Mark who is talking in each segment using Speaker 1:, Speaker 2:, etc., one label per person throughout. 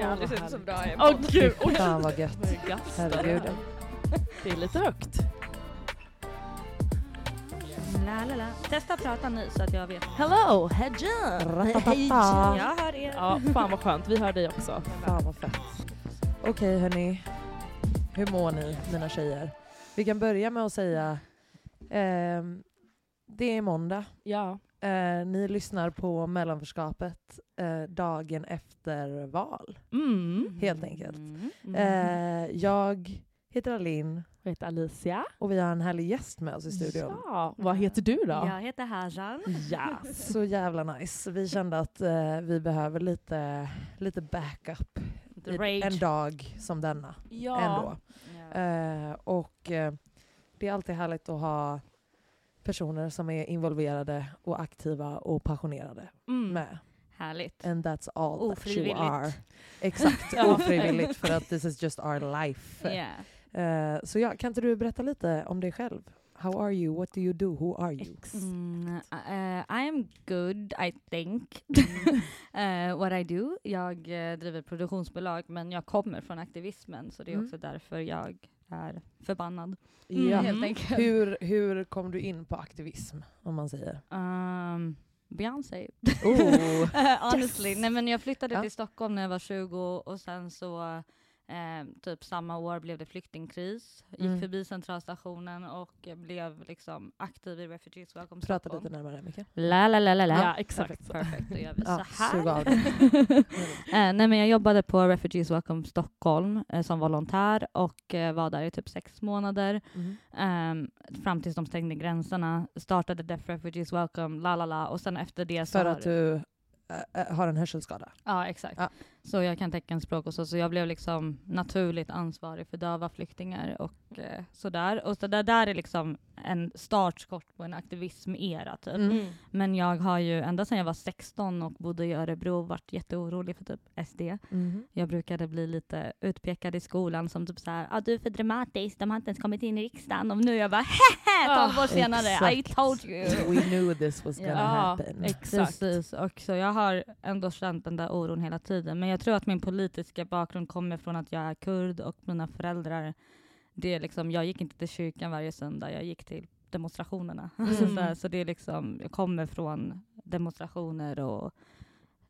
Speaker 1: Jag har aldrig sett så bra i en
Speaker 2: Åh
Speaker 1: podd.
Speaker 2: gud! Oj.
Speaker 3: Fan vad gött.
Speaker 2: Vad.
Speaker 3: Herregud.
Speaker 2: Det är lite högt.
Speaker 1: La, la, la. Testa prata nu så att jag vet.
Speaker 2: Hello, Hedja!
Speaker 3: Ratatata.
Speaker 1: Jag hör er.
Speaker 2: Ja, fan vad skönt. Vi hör dig också.
Speaker 3: Fan vad fett. Okej hörni. Hur mår ni mina tjejer? Vi kan börja med att säga ehm, det är måndag.
Speaker 2: Ja.
Speaker 3: Eh, ni lyssnar på mellanförskapet eh, dagen efter val.
Speaker 2: Mm.
Speaker 3: Helt enkelt.
Speaker 1: Mm.
Speaker 3: Eh, jag heter Alin
Speaker 2: Jag heter Alicia.
Speaker 3: och vi har en härlig gäst med oss i studion.
Speaker 2: Ja, vad heter du då?
Speaker 1: Jag heter Hazan.
Speaker 2: Yes.
Speaker 3: Så jävla nice. Vi kände att eh, vi behöver lite, lite backup en dag som denna.
Speaker 2: Ja.
Speaker 3: Ändå. Eh, och eh, det är alltid härligt att ha personer som är involverade och aktiva och passionerade
Speaker 2: Mm.
Speaker 3: med.
Speaker 1: Härligt.
Speaker 3: And that's all that you
Speaker 1: Ofrivilligt.
Speaker 3: are. Exakt,
Speaker 2: Ja.
Speaker 3: ofrivilligt för att this is just our life.
Speaker 1: Yeah.
Speaker 3: Eh, så ja, kan inte du berätta lite om dig själv? How are you? What do you do? Who are you?
Speaker 1: Mm, uh, I am good, I think. uh, what I do. Jag uh, driver produktionsbolag, men jag kommer från aktivismen, så det är
Speaker 3: Mm.
Speaker 1: också därför jag är förbannad.
Speaker 3: Ja.
Speaker 1: Helt enkelt.
Speaker 3: Hur, hur kom du in på aktivism, om man säger?
Speaker 1: Um, Beyoncé.
Speaker 3: Oh.
Speaker 1: Honestly. Nej, men jag flyttade
Speaker 3: Ja.
Speaker 1: till Stockholm när jag var 20 och sen så eh, typ samma år blev det flyktingkris. Gick
Speaker 3: Mm.
Speaker 1: förbi centralstationen och blev liksom aktiv i Refugees Welcome
Speaker 3: Prata
Speaker 1: Stockholm.
Speaker 3: lite närmare Mikael.
Speaker 1: La la la la la.
Speaker 2: Ja, exakt.
Speaker 1: Perfekt, då gör vi
Speaker 3: Ja,
Speaker 1: så här. eh, nej men jag jobbade på Refugees Welcome Stockholm eh, som volontär och eh, var där i typ sex månader.
Speaker 3: Mm.
Speaker 1: ehm, fram tills de stängde gränserna. Startade Deaf Refugees Welcome, la la la. Och sen efter det så
Speaker 3: För att du äh, äh, har en hörselskada?
Speaker 1: Ja, exakt.
Speaker 3: Ja.
Speaker 1: Så jag kan teckenspråk och så, så jag blev liksom naturligt ansvarig för döva flyktingar och eh, sådär. Och så det där är liksom en startskott på en aktivism-era typ.
Speaker 3: Mm.
Speaker 1: Men jag har ju ända sedan jag var 16 och bodde i Örebro varit jätteorolig för typ SD.
Speaker 3: Mhm.
Speaker 1: Jag brukade bli lite utpekad i skolan som typ såhär, ah, du är för dramatisk, de har inte ens kommit in i riksdagen. Och nu är jag bara, hehe, 12 år senare, I
Speaker 3: Exakt.
Speaker 1: told you.
Speaker 3: We knew this was gonna
Speaker 1: Ja,
Speaker 3: happen.
Speaker 2: Exakt.
Speaker 1: Precis, och så jag har ändå känt den där oron hela tiden. Men jag tror att min politiska bakgrund kommer från att jag är kurd och mina föräldrar, det är liksom, jag gick inte till kyrkan varje söndag, jag gick till demonstrationerna.
Speaker 3: Mm.
Speaker 1: så, här, så det är liksom, jag kommer från demonstrationer och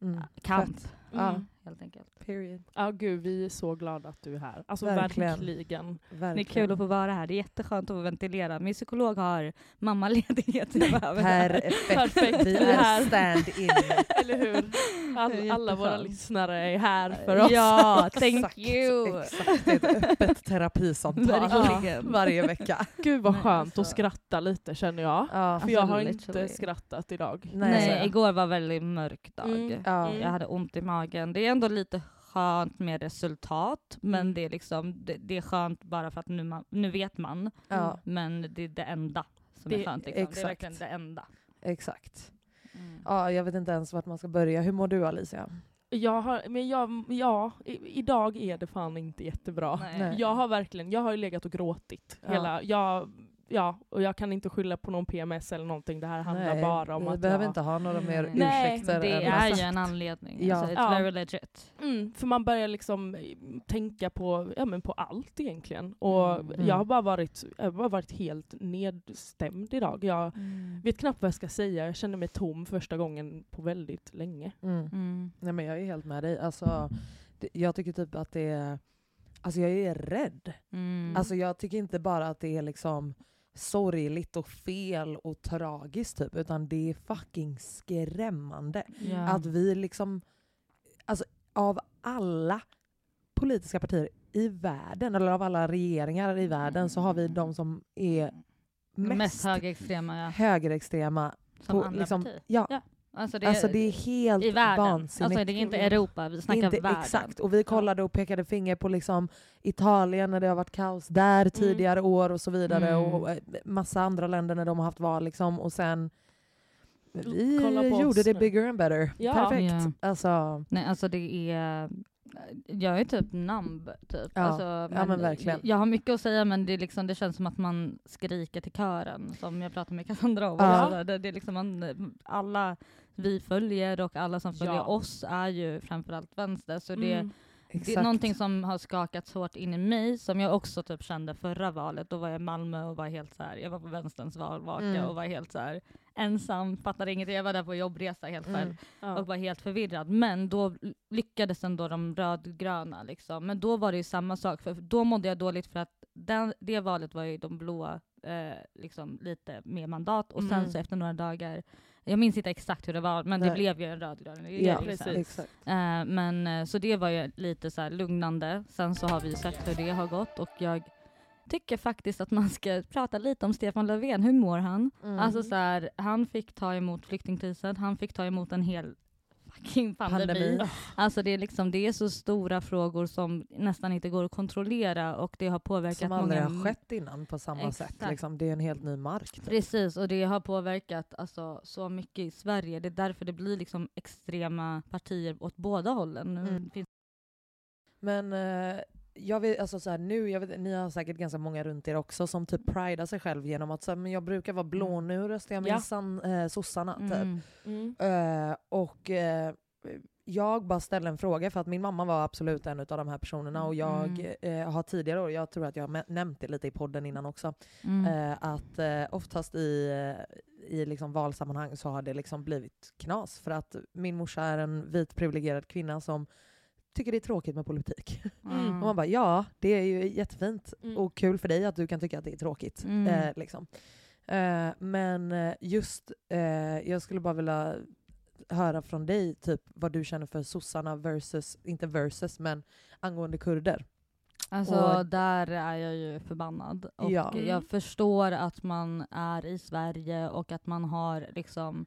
Speaker 3: Mm.
Speaker 1: kamp.
Speaker 3: Fett. Ja.
Speaker 2: Mm.
Speaker 1: helt enkelt.
Speaker 3: Period.
Speaker 2: Ja gud, vi är så glada att du är här. Alltså
Speaker 3: Verkligen.
Speaker 2: verkligen.
Speaker 1: Det är kul att få vara här, det är jätteskönt att få ventilera. Min psykolog har mammaledighet.
Speaker 3: Perfekt.
Speaker 2: Perfekt.
Speaker 3: Vi
Speaker 2: är
Speaker 3: stand-in.
Speaker 2: Eller hur? All, alla våra lyssnare är här för oss.
Speaker 1: Ja, thank
Speaker 3: Exakt,
Speaker 1: you!
Speaker 3: Exakt, det är ett öppet terapisamtal
Speaker 1: Verkligen.
Speaker 3: varje vecka.
Speaker 2: Gud vad skönt
Speaker 1: alltså.
Speaker 2: att skratta lite känner jag.
Speaker 3: Ja.
Speaker 2: För jag har
Speaker 1: Alltså,
Speaker 2: inte
Speaker 1: literally.
Speaker 2: skrattat idag.
Speaker 3: Nej.
Speaker 1: Nej, igår var väldigt mörk dag.
Speaker 2: Mm.
Speaker 3: Ja.
Speaker 2: Mm.
Speaker 1: Jag hade ont i magen. Det är ändå lite skönt med resultat, men
Speaker 2: Mm.
Speaker 1: det, är liksom, det, det är skönt bara för att nu, man, nu vet man.
Speaker 3: ja,
Speaker 1: Men det är det enda som
Speaker 2: Det-
Speaker 1: är skönt. Liksom. Det är verkligen det enda.
Speaker 3: exakt.
Speaker 1: Mm.
Speaker 3: Ja, jag vet inte ens vart man ska börja. Hur mår du Alicia?
Speaker 2: Jag har, men jag, ja, i, idag är det fan inte jättebra.
Speaker 1: Nej.
Speaker 2: Jag har verkligen, jag har ju legat och gråtit.
Speaker 3: Ja.
Speaker 2: Hela, jag, ja, och jag kan inte skylla på någon PMS eller någonting. Det här handlar
Speaker 3: Nej,
Speaker 2: bara om
Speaker 3: vi
Speaker 2: att
Speaker 3: behöver
Speaker 2: jag...
Speaker 3: inte ha några mer
Speaker 1: Nej.
Speaker 2: Nej,
Speaker 3: ursäkter.
Speaker 1: Det är ju en anledning.
Speaker 3: Ja.
Speaker 1: Alltså, it's
Speaker 2: Ja.
Speaker 1: very legit.
Speaker 2: Mm, för man börjar liksom eh, tänka på, ja, men på allt egentligen. Och
Speaker 1: Mm.
Speaker 2: jag har bara varit, jag har bara varit helt nedstämd idag. Jag vet knappt vad jag ska säga. Jag känner mig tom första gången på väldigt länge.
Speaker 3: Mm.
Speaker 1: Mm.
Speaker 3: Nej, men jag är helt med dig. Alltså, jag tycker typ att det är... Alltså jag är rädd.
Speaker 1: Mm.
Speaker 3: Alltså jag tycker inte bara att det är liksom sorgligt och fel och tragiskt typ, utan det är fucking skrämmande.
Speaker 1: ja.
Speaker 3: Att vi liksom, alltså av alla politiska partier i världen, eller av alla regeringar i världen, så har vi de som är
Speaker 1: mest,
Speaker 3: mest,
Speaker 1: högerextrema ja.
Speaker 3: högerextrema.
Speaker 1: som
Speaker 3: på
Speaker 1: andra
Speaker 3: liksom,
Speaker 1: partier.
Speaker 3: ja,
Speaker 1: Ja. Alltså det,
Speaker 3: alltså det är helt
Speaker 1: i världen.
Speaker 3: vansinnigt.
Speaker 1: Alltså det är inte Europa, vi snackar
Speaker 3: Inte
Speaker 1: världen.
Speaker 3: Exakt, och vi kollade och pekade finger på liksom Italien när det har varit kaos där tidigare år och så vidare
Speaker 1: Mm.
Speaker 3: och eh, massa andra länder när de har haft val liksom och sen vi gjorde det bigger and better.
Speaker 2: Ja.
Speaker 3: Perfekt.
Speaker 1: Ja.
Speaker 3: Alltså,
Speaker 1: Nej alltså det är, jag är typ numb typ.
Speaker 3: Ja.
Speaker 1: Alltså,
Speaker 3: Ja, men verkligen.
Speaker 1: Jag har mycket att säga men det, liksom, det känns som att man skriker till kören som jag pratade med Cassandra om.
Speaker 3: Ja.
Speaker 1: Alltså, det, det är liksom man, alla vi följer och alla som följer
Speaker 2: Ja.
Speaker 1: oss är ju framförallt vänster. Så det,
Speaker 2: Mm.
Speaker 1: det är någonting som har skakats hårt in i mig, som jag också typ kände förra valet. Då var jag i Malmö och var helt så här, jag var på vänsterns valvaka
Speaker 3: Mm.
Speaker 1: och var helt så här ensam, fattade ingenting. Jag var där på jobbresa helt själv
Speaker 3: Mm.
Speaker 2: Ja.
Speaker 1: och var helt förvirrad. Men då lyckades ändå de rödgröna. Liksom. Men då var det ju samma sak, för då mådde jag dåligt för att den, det valet var ju de blåa eh, liksom lite mer mandat och sen
Speaker 2: Mm.
Speaker 1: så efter några dagar, jag minns inte exakt hur det var, men
Speaker 3: Nej.
Speaker 1: det blev ju en rödgrön regering
Speaker 3: Ja,
Speaker 1: sen.
Speaker 2: precis.
Speaker 1: Eh, men, eh, så det var ju lite så lugnande. Sen så har vi sett hur det har gått och jag tycker faktiskt att man ska prata lite om Stefan Löfven. Hur mår han?
Speaker 3: Mm.
Speaker 1: Alltså så här, han fick ta emot flyktingkrisen, han fick ta emot en hel fucking pandemi.
Speaker 3: Pandemi.
Speaker 1: Alltså det är, liksom, det är så stora frågor som nästan inte går att kontrollera och det har påverkat
Speaker 3: Som aldrig
Speaker 1: många...
Speaker 3: har skett innan på samma sätt.
Speaker 1: Exakt.
Speaker 3: Liksom. Det är en helt ny mark. typ.
Speaker 1: Precis, och det har påverkat alltså, så mycket i Sverige. Det är därför det blir liksom extrema partier åt båda hållen.
Speaker 3: Mm. Men eh, jag vet, alltså så här, nu, jag vet, ni har säkert ganska många runt er också som typ pridar sig själv genom att så här, men jag brukar vara blå, nu röstar jag
Speaker 2: Ja.
Speaker 3: minsann eh, sossarna. Typ.
Speaker 1: Mm.
Speaker 2: Mm.
Speaker 3: Eh, och eh, jag bara ställde en fråga för att min mamma var absolut en av de här personerna och jag eh, har tidigare år, jag tror att jag har nämnt det lite i podden innan också,
Speaker 1: Mm.
Speaker 3: eh, att eh, oftast i, eh, i liksom valsammanhang så har det liksom blivit knas för att min morsa är en vit privilegierad kvinna som tycker det är tråkigt med politik.
Speaker 1: Mm.
Speaker 3: Och man bara ja, det är ju jättefint
Speaker 2: Mm.
Speaker 3: och kul för dig att du kan tycka att det är tråkigt.
Speaker 1: Mm.
Speaker 3: Eh, liksom. eh, men eh, just, eh, jag skulle bara vilja höra från dig typ vad du känner för sossarna versus, inte versus, men angående kurder.
Speaker 1: Alltså
Speaker 3: Och-
Speaker 1: där är jag ju förbannad. Och
Speaker 3: Ja.
Speaker 1: Jag förstår att man är i Sverige och att man har liksom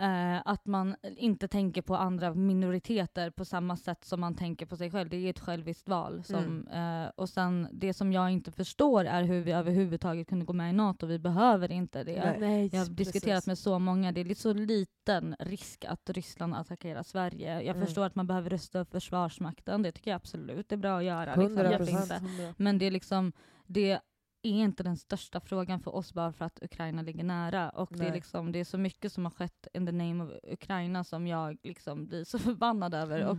Speaker 1: eh, att man inte tänker på andra minoriteter på samma sätt som man tänker på sig själv. Det är ett själviskt val. Som,
Speaker 3: Mm.
Speaker 1: eh, och sen det som jag inte förstår är hur vi överhuvudtaget kunde gå med i NATO. Vi behöver inte det.
Speaker 3: Nej.
Speaker 2: Nej,
Speaker 1: Jag har diskuterat
Speaker 2: precis.
Speaker 1: med så många, det är lite så liten risk att Ryssland attackerar Sverige. Jag
Speaker 3: Mm.
Speaker 1: förstår att man behöver rusta upp Försvarsmakten, det tycker jag absolut är bra att göra.
Speaker 3: 100%.
Speaker 1: Liksom, varför inte? Men det är liksom, det är inte den största frågan för oss bara för att Ukraina ligger nära. Och det är, liksom, det är så mycket som har skett in the name of Ukraina som jag liksom blir så förbannad över. Och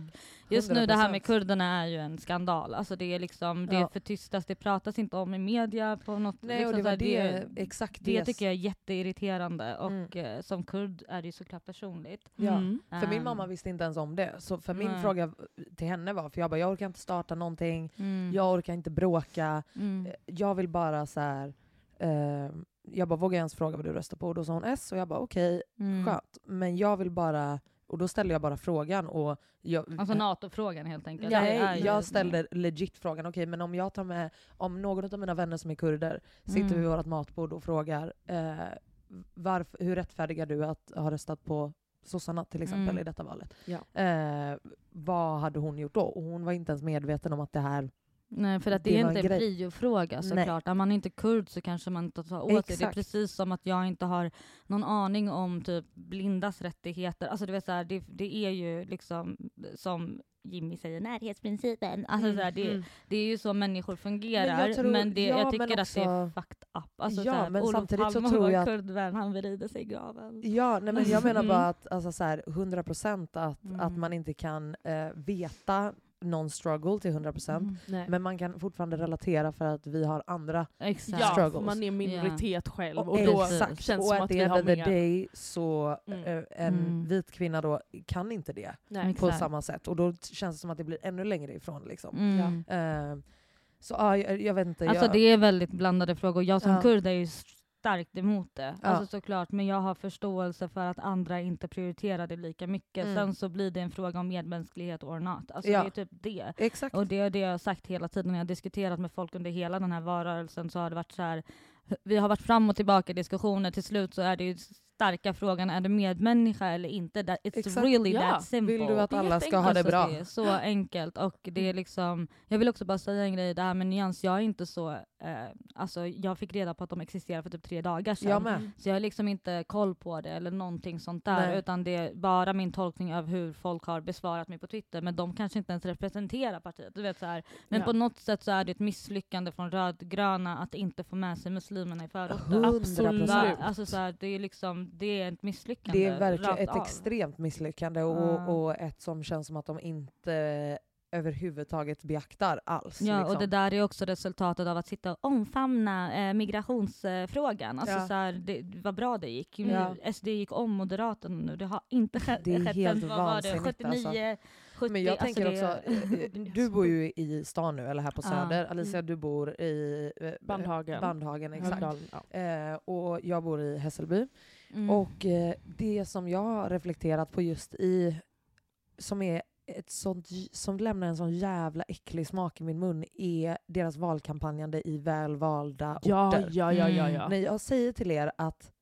Speaker 1: just nu det här med
Speaker 3: 100%.
Speaker 1: kurderna är ju en skandal. Alltså det är liksom, det
Speaker 3: Ja.
Speaker 1: förtystas, det pratas inte om i media på något
Speaker 3: Nej,
Speaker 1: liksom
Speaker 3: det
Speaker 1: här,
Speaker 3: det, exakt
Speaker 1: det
Speaker 3: det.
Speaker 1: tycker jag är jätteirriterande och
Speaker 3: Mm.
Speaker 1: eh, som kurd är det ju såklart personligt.
Speaker 3: Ja.
Speaker 2: Mm.
Speaker 3: För min
Speaker 1: Ehm,
Speaker 3: mamma visste inte ens om det. Så för min
Speaker 1: Nej.
Speaker 3: fråga till henne var, för jag bara jag orkar inte starta någonting,
Speaker 1: mm,
Speaker 3: jag orkar inte bråka,
Speaker 1: mm,
Speaker 3: Eh, jag vill bara så här. Eh, jag bara vågar jag ens fråga vad du röstar på? Och då sa hon S och jag bara okej,
Speaker 1: mm.
Speaker 3: skönt. Men jag vill bara, och då ställde jag bara frågan och jag,
Speaker 1: Alltså NATO-frågan helt enkelt.
Speaker 3: Nej, jag ställde legit frågan, okej men om jag tar med, om någon av mina vänner som är kurder sitter
Speaker 1: Mm.
Speaker 3: vid vårt matbord och frågar eh, varf, hur rättfärdigar du att ha röstat på sossarna till exempel
Speaker 1: Mm.
Speaker 3: i detta valet?
Speaker 2: Ja.
Speaker 3: Eh, vad hade hon gjort då? Och hon var inte ens medveten om att det här...
Speaker 1: Nej, för att det,
Speaker 3: Det
Speaker 1: är inte
Speaker 3: en
Speaker 1: priofråga såklart. Är man inte kurd så kanske man inte tar åt sig. Det är precis som att jag inte har någon aning om typ blindas rättigheter. Alltså du vet, så här, det, det är ju liksom som Jimmy säger, närhetsprincipen. Alltså,
Speaker 3: Mm,
Speaker 1: så här, det,
Speaker 3: mm.
Speaker 1: det är ju så människor fungerar. Men,
Speaker 3: tror-
Speaker 1: det,
Speaker 3: ja,
Speaker 1: jag tycker
Speaker 3: men
Speaker 1: att det är
Speaker 3: också-
Speaker 1: fucked up. Alltså,
Speaker 3: Ja,
Speaker 1: så här,
Speaker 3: men
Speaker 1: Olof
Speaker 3: samtidigt så
Speaker 1: Palme
Speaker 3: tror
Speaker 1: var
Speaker 3: jag
Speaker 1: kurdvän, han vrider sig i graven.
Speaker 3: Ja, nej, men jag menar
Speaker 1: Mm.
Speaker 3: bara att alltså, så här, 100% att,
Speaker 1: Mm.
Speaker 3: att man inte kan eh, veta någon struggle till 100%
Speaker 1: Mm.
Speaker 2: Nej.
Speaker 3: men man kan fortfarande relatera för att vi har andra
Speaker 1: Exakt.
Speaker 2: ja,
Speaker 3: struggles.
Speaker 2: man är minoritet själv och,
Speaker 3: Och
Speaker 2: då
Speaker 1: exakt.
Speaker 2: känns det
Speaker 3: och
Speaker 2: som
Speaker 3: at
Speaker 2: att vi har mer...
Speaker 3: day så
Speaker 2: Mm.
Speaker 3: eh, en
Speaker 1: Mm.
Speaker 3: vit kvinna då kan inte det
Speaker 2: Nej.
Speaker 3: på
Speaker 1: Exakt.
Speaker 3: samma sätt. Och då känns det som att det blir ännu längre ifrån. Liksom.
Speaker 1: Mm.
Speaker 3: Eh, så ja, jag, jag vet inte.
Speaker 1: Alltså
Speaker 3: jag,
Speaker 1: det är väldigt blandade frågor. Jag som
Speaker 3: Ja.
Speaker 1: kurd är ju starkt emot det.
Speaker 3: Ja.
Speaker 1: Alltså såklart, men jag har förståelse för att andra inte prioriterar det lika mycket.
Speaker 3: Mm.
Speaker 1: Sen så blir det en fråga om medmänsklighet or not. Alltså
Speaker 3: Ja.
Speaker 1: det är typ det.
Speaker 3: Exakt.
Speaker 1: Och det är det jag har sagt hela tiden när jag har diskuterat med folk under hela den här valrörelsen så har det varit så här. Vi har varit fram och tillbaka i diskussioner, till slut så är det ju starka frågan, är du medmänniska eller inte? That, it's
Speaker 3: Exakt.
Speaker 1: really
Speaker 2: Ja.
Speaker 1: that simple.
Speaker 3: Vill du att alla ska ha det bra?
Speaker 1: Det är så enkelt och det är liksom, jag vill också bara säga en grej, det här med nyans, jag är inte så, eh, alltså jag fick reda på att de existerar för typ tre dagar sedan.
Speaker 3: Jag med.
Speaker 1: Så jag har liksom inte koll på det eller någonting sånt där,
Speaker 3: Nej.
Speaker 1: utan det är bara min tolkning av hur folk har besvarat mig på Twitter, men de kanske inte ens representerar partiet. Du vet, så här. Men
Speaker 2: Ja.
Speaker 1: på något sätt så är det ett misslyckande från rödgröna att inte få med sig muslimerna i förorten.
Speaker 3: 100
Speaker 2: Absolut.
Speaker 1: Alltså så här, det, är liksom, det är ett misslyckande.
Speaker 3: Det är verkligen ett
Speaker 1: av.
Speaker 3: extremt misslyckande och,
Speaker 1: Ja.
Speaker 3: och ett som känns som att de inte överhuvudtaget beaktar alls.
Speaker 1: Ja,
Speaker 3: liksom.
Speaker 1: och det där är också resultatet av att sitta och omfamna eh, migrationsfrågan. Alltså
Speaker 3: Ja.
Speaker 1: så här, det, vad bra det gick.
Speaker 3: Ja.
Speaker 1: SD gick om Moderaterna nu. Det har inte skett,
Speaker 3: Det är
Speaker 1: skett
Speaker 3: helt
Speaker 1: sen, vad var det,
Speaker 3: vansinnigt,
Speaker 1: 79, 70,
Speaker 3: Men jag
Speaker 1: alltså
Speaker 3: tänker
Speaker 1: det,
Speaker 3: också, eh, eh, du bor ju i stan nu, eller här på
Speaker 1: Ja.
Speaker 3: Söder. Alicia, du bor i eh,
Speaker 2: Bandhagen.
Speaker 3: Bandhagen exakt.
Speaker 2: Ja.
Speaker 3: Eh, och jag bor i Hässelby.
Speaker 1: Mm.
Speaker 3: Och eh, det som jag har reflekterat på just i, som är ett sånt, som lämnar en sån jävla äcklig smak i min mun, är deras valkampanjande i välvalda
Speaker 2: Ja,
Speaker 3: orter.
Speaker 2: ja, ja, ja.
Speaker 1: Mm.
Speaker 2: ja.
Speaker 3: När jag säger till er att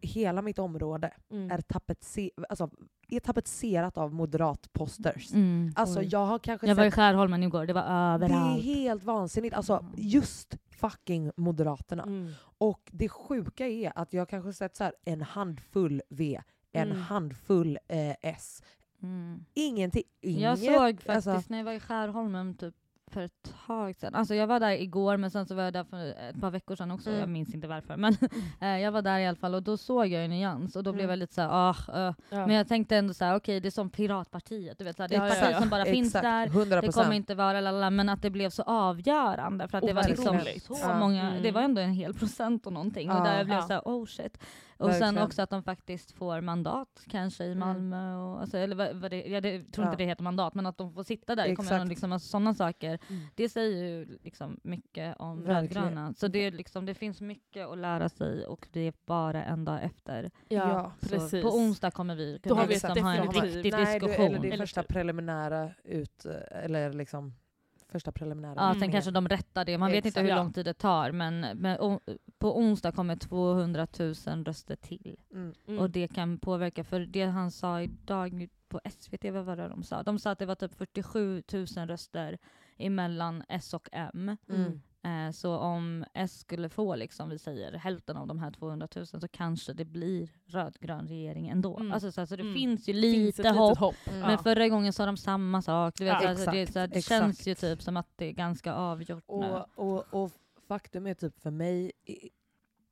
Speaker 3: hela mitt område
Speaker 2: Mm.
Speaker 3: är, tapetse, alltså, är tapetserat av moderatposters.
Speaker 1: Mm.
Speaker 3: Alltså
Speaker 2: Oj.
Speaker 3: jag har kanske
Speaker 1: Jag var i. Skärholmen igår, det var
Speaker 3: Det är
Speaker 1: överallt.
Speaker 3: helt vansinnigt. Alltså
Speaker 1: Mm.
Speaker 3: just fucking Moderaterna.
Speaker 2: Mm.
Speaker 3: Och det sjuka är att jag kanske sett så här en handfull V, en
Speaker 2: Mm.
Speaker 3: handfull eh, S.
Speaker 1: Mm.
Speaker 3: Ingenting. Inget,
Speaker 1: Jag såg faktiskt
Speaker 3: alltså,
Speaker 1: när jag var i Skärholmen typ för ett tag sedan. Alltså jag var där igår men sen så var jag där för ett par veckor sedan också.
Speaker 3: Mm.
Speaker 1: Jag minns inte varför. Men eh, jag var där i alla fall och då såg jag en nyans och då blev
Speaker 2: Mm.
Speaker 1: jag lite såhär ah, eh.
Speaker 2: Ja.
Speaker 1: Men jag tänkte ändå såhär okej det är som Piratpartiet. Du vet, såhär, det är ett
Speaker 2: Ja,
Speaker 1: parti
Speaker 2: ja.
Speaker 1: som bara finns
Speaker 3: exakt,
Speaker 1: där.
Speaker 3: 100
Speaker 1: Det kommer inte vara lalala, men att det blev så avgörande för att det var liksom
Speaker 2: Otroligt.
Speaker 1: så
Speaker 3: Ja.
Speaker 1: många,
Speaker 2: Mm.
Speaker 1: det var ändå en hel procent och någonting.
Speaker 3: Ja.
Speaker 1: och där jag blev
Speaker 2: Ja.
Speaker 1: såhär oh shit. Och sen
Speaker 3: Verkligen.
Speaker 1: också att de faktiskt får mandat kanske i
Speaker 3: Mm.
Speaker 1: Malmö. Och, alltså, eller vad, vad det, jag det, tror
Speaker 3: Ja.
Speaker 1: inte det heter mandat, men att de får sitta där i kommunen. Liksom, alltså, sådana saker.
Speaker 3: Mm.
Speaker 1: Det säger ju liksom mycket om
Speaker 3: Verkligen.
Speaker 1: rödgröna. Så det, är liksom, det finns mycket att lära sig och det är bara en dag efter.
Speaker 2: Ja,
Speaker 1: Så
Speaker 2: precis.
Speaker 1: på onsdag kommer vi
Speaker 2: Då har
Speaker 1: kunna
Speaker 2: vi
Speaker 1: liksom ha en riktig
Speaker 3: Nej, du,
Speaker 1: diskussion.
Speaker 3: eller det är första
Speaker 2: typ.
Speaker 3: preliminära ut, eller liksom första preliminära.
Speaker 1: Ja, sen
Speaker 3: med-
Speaker 1: kanske de rättar det. Man vet inte
Speaker 3: Exakt.
Speaker 1: hur
Speaker 2: Ja.
Speaker 1: lång tid det tar, men, men o- på onsdag kommer 200 000 röster till.
Speaker 3: Mm.
Speaker 2: Mm.
Speaker 1: Och det kan påverka, för det han sa idag på SVT, vad var det de sa? De sa att det var typ 47 000 röster emellan S och M.
Speaker 3: Mm.
Speaker 1: Eh, så om S skulle få, liksom, vi säger, hälften av de här 200 000 så kanske det blir rödgrön regering ändå.
Speaker 2: Mm.
Speaker 1: Alltså, så, så det
Speaker 2: Mm.
Speaker 1: finns ju
Speaker 2: Finns
Speaker 1: lite
Speaker 2: litet
Speaker 1: hopp.
Speaker 2: hopp.
Speaker 3: Mm.
Speaker 1: Men förra gången sa de samma sak. Du vet,
Speaker 2: Ja,
Speaker 1: så alltså, det,
Speaker 3: exakt,
Speaker 1: här, det känns ju typ som att det är ganska avgjort nu.
Speaker 3: Och, och, och faktum är typ för mig i-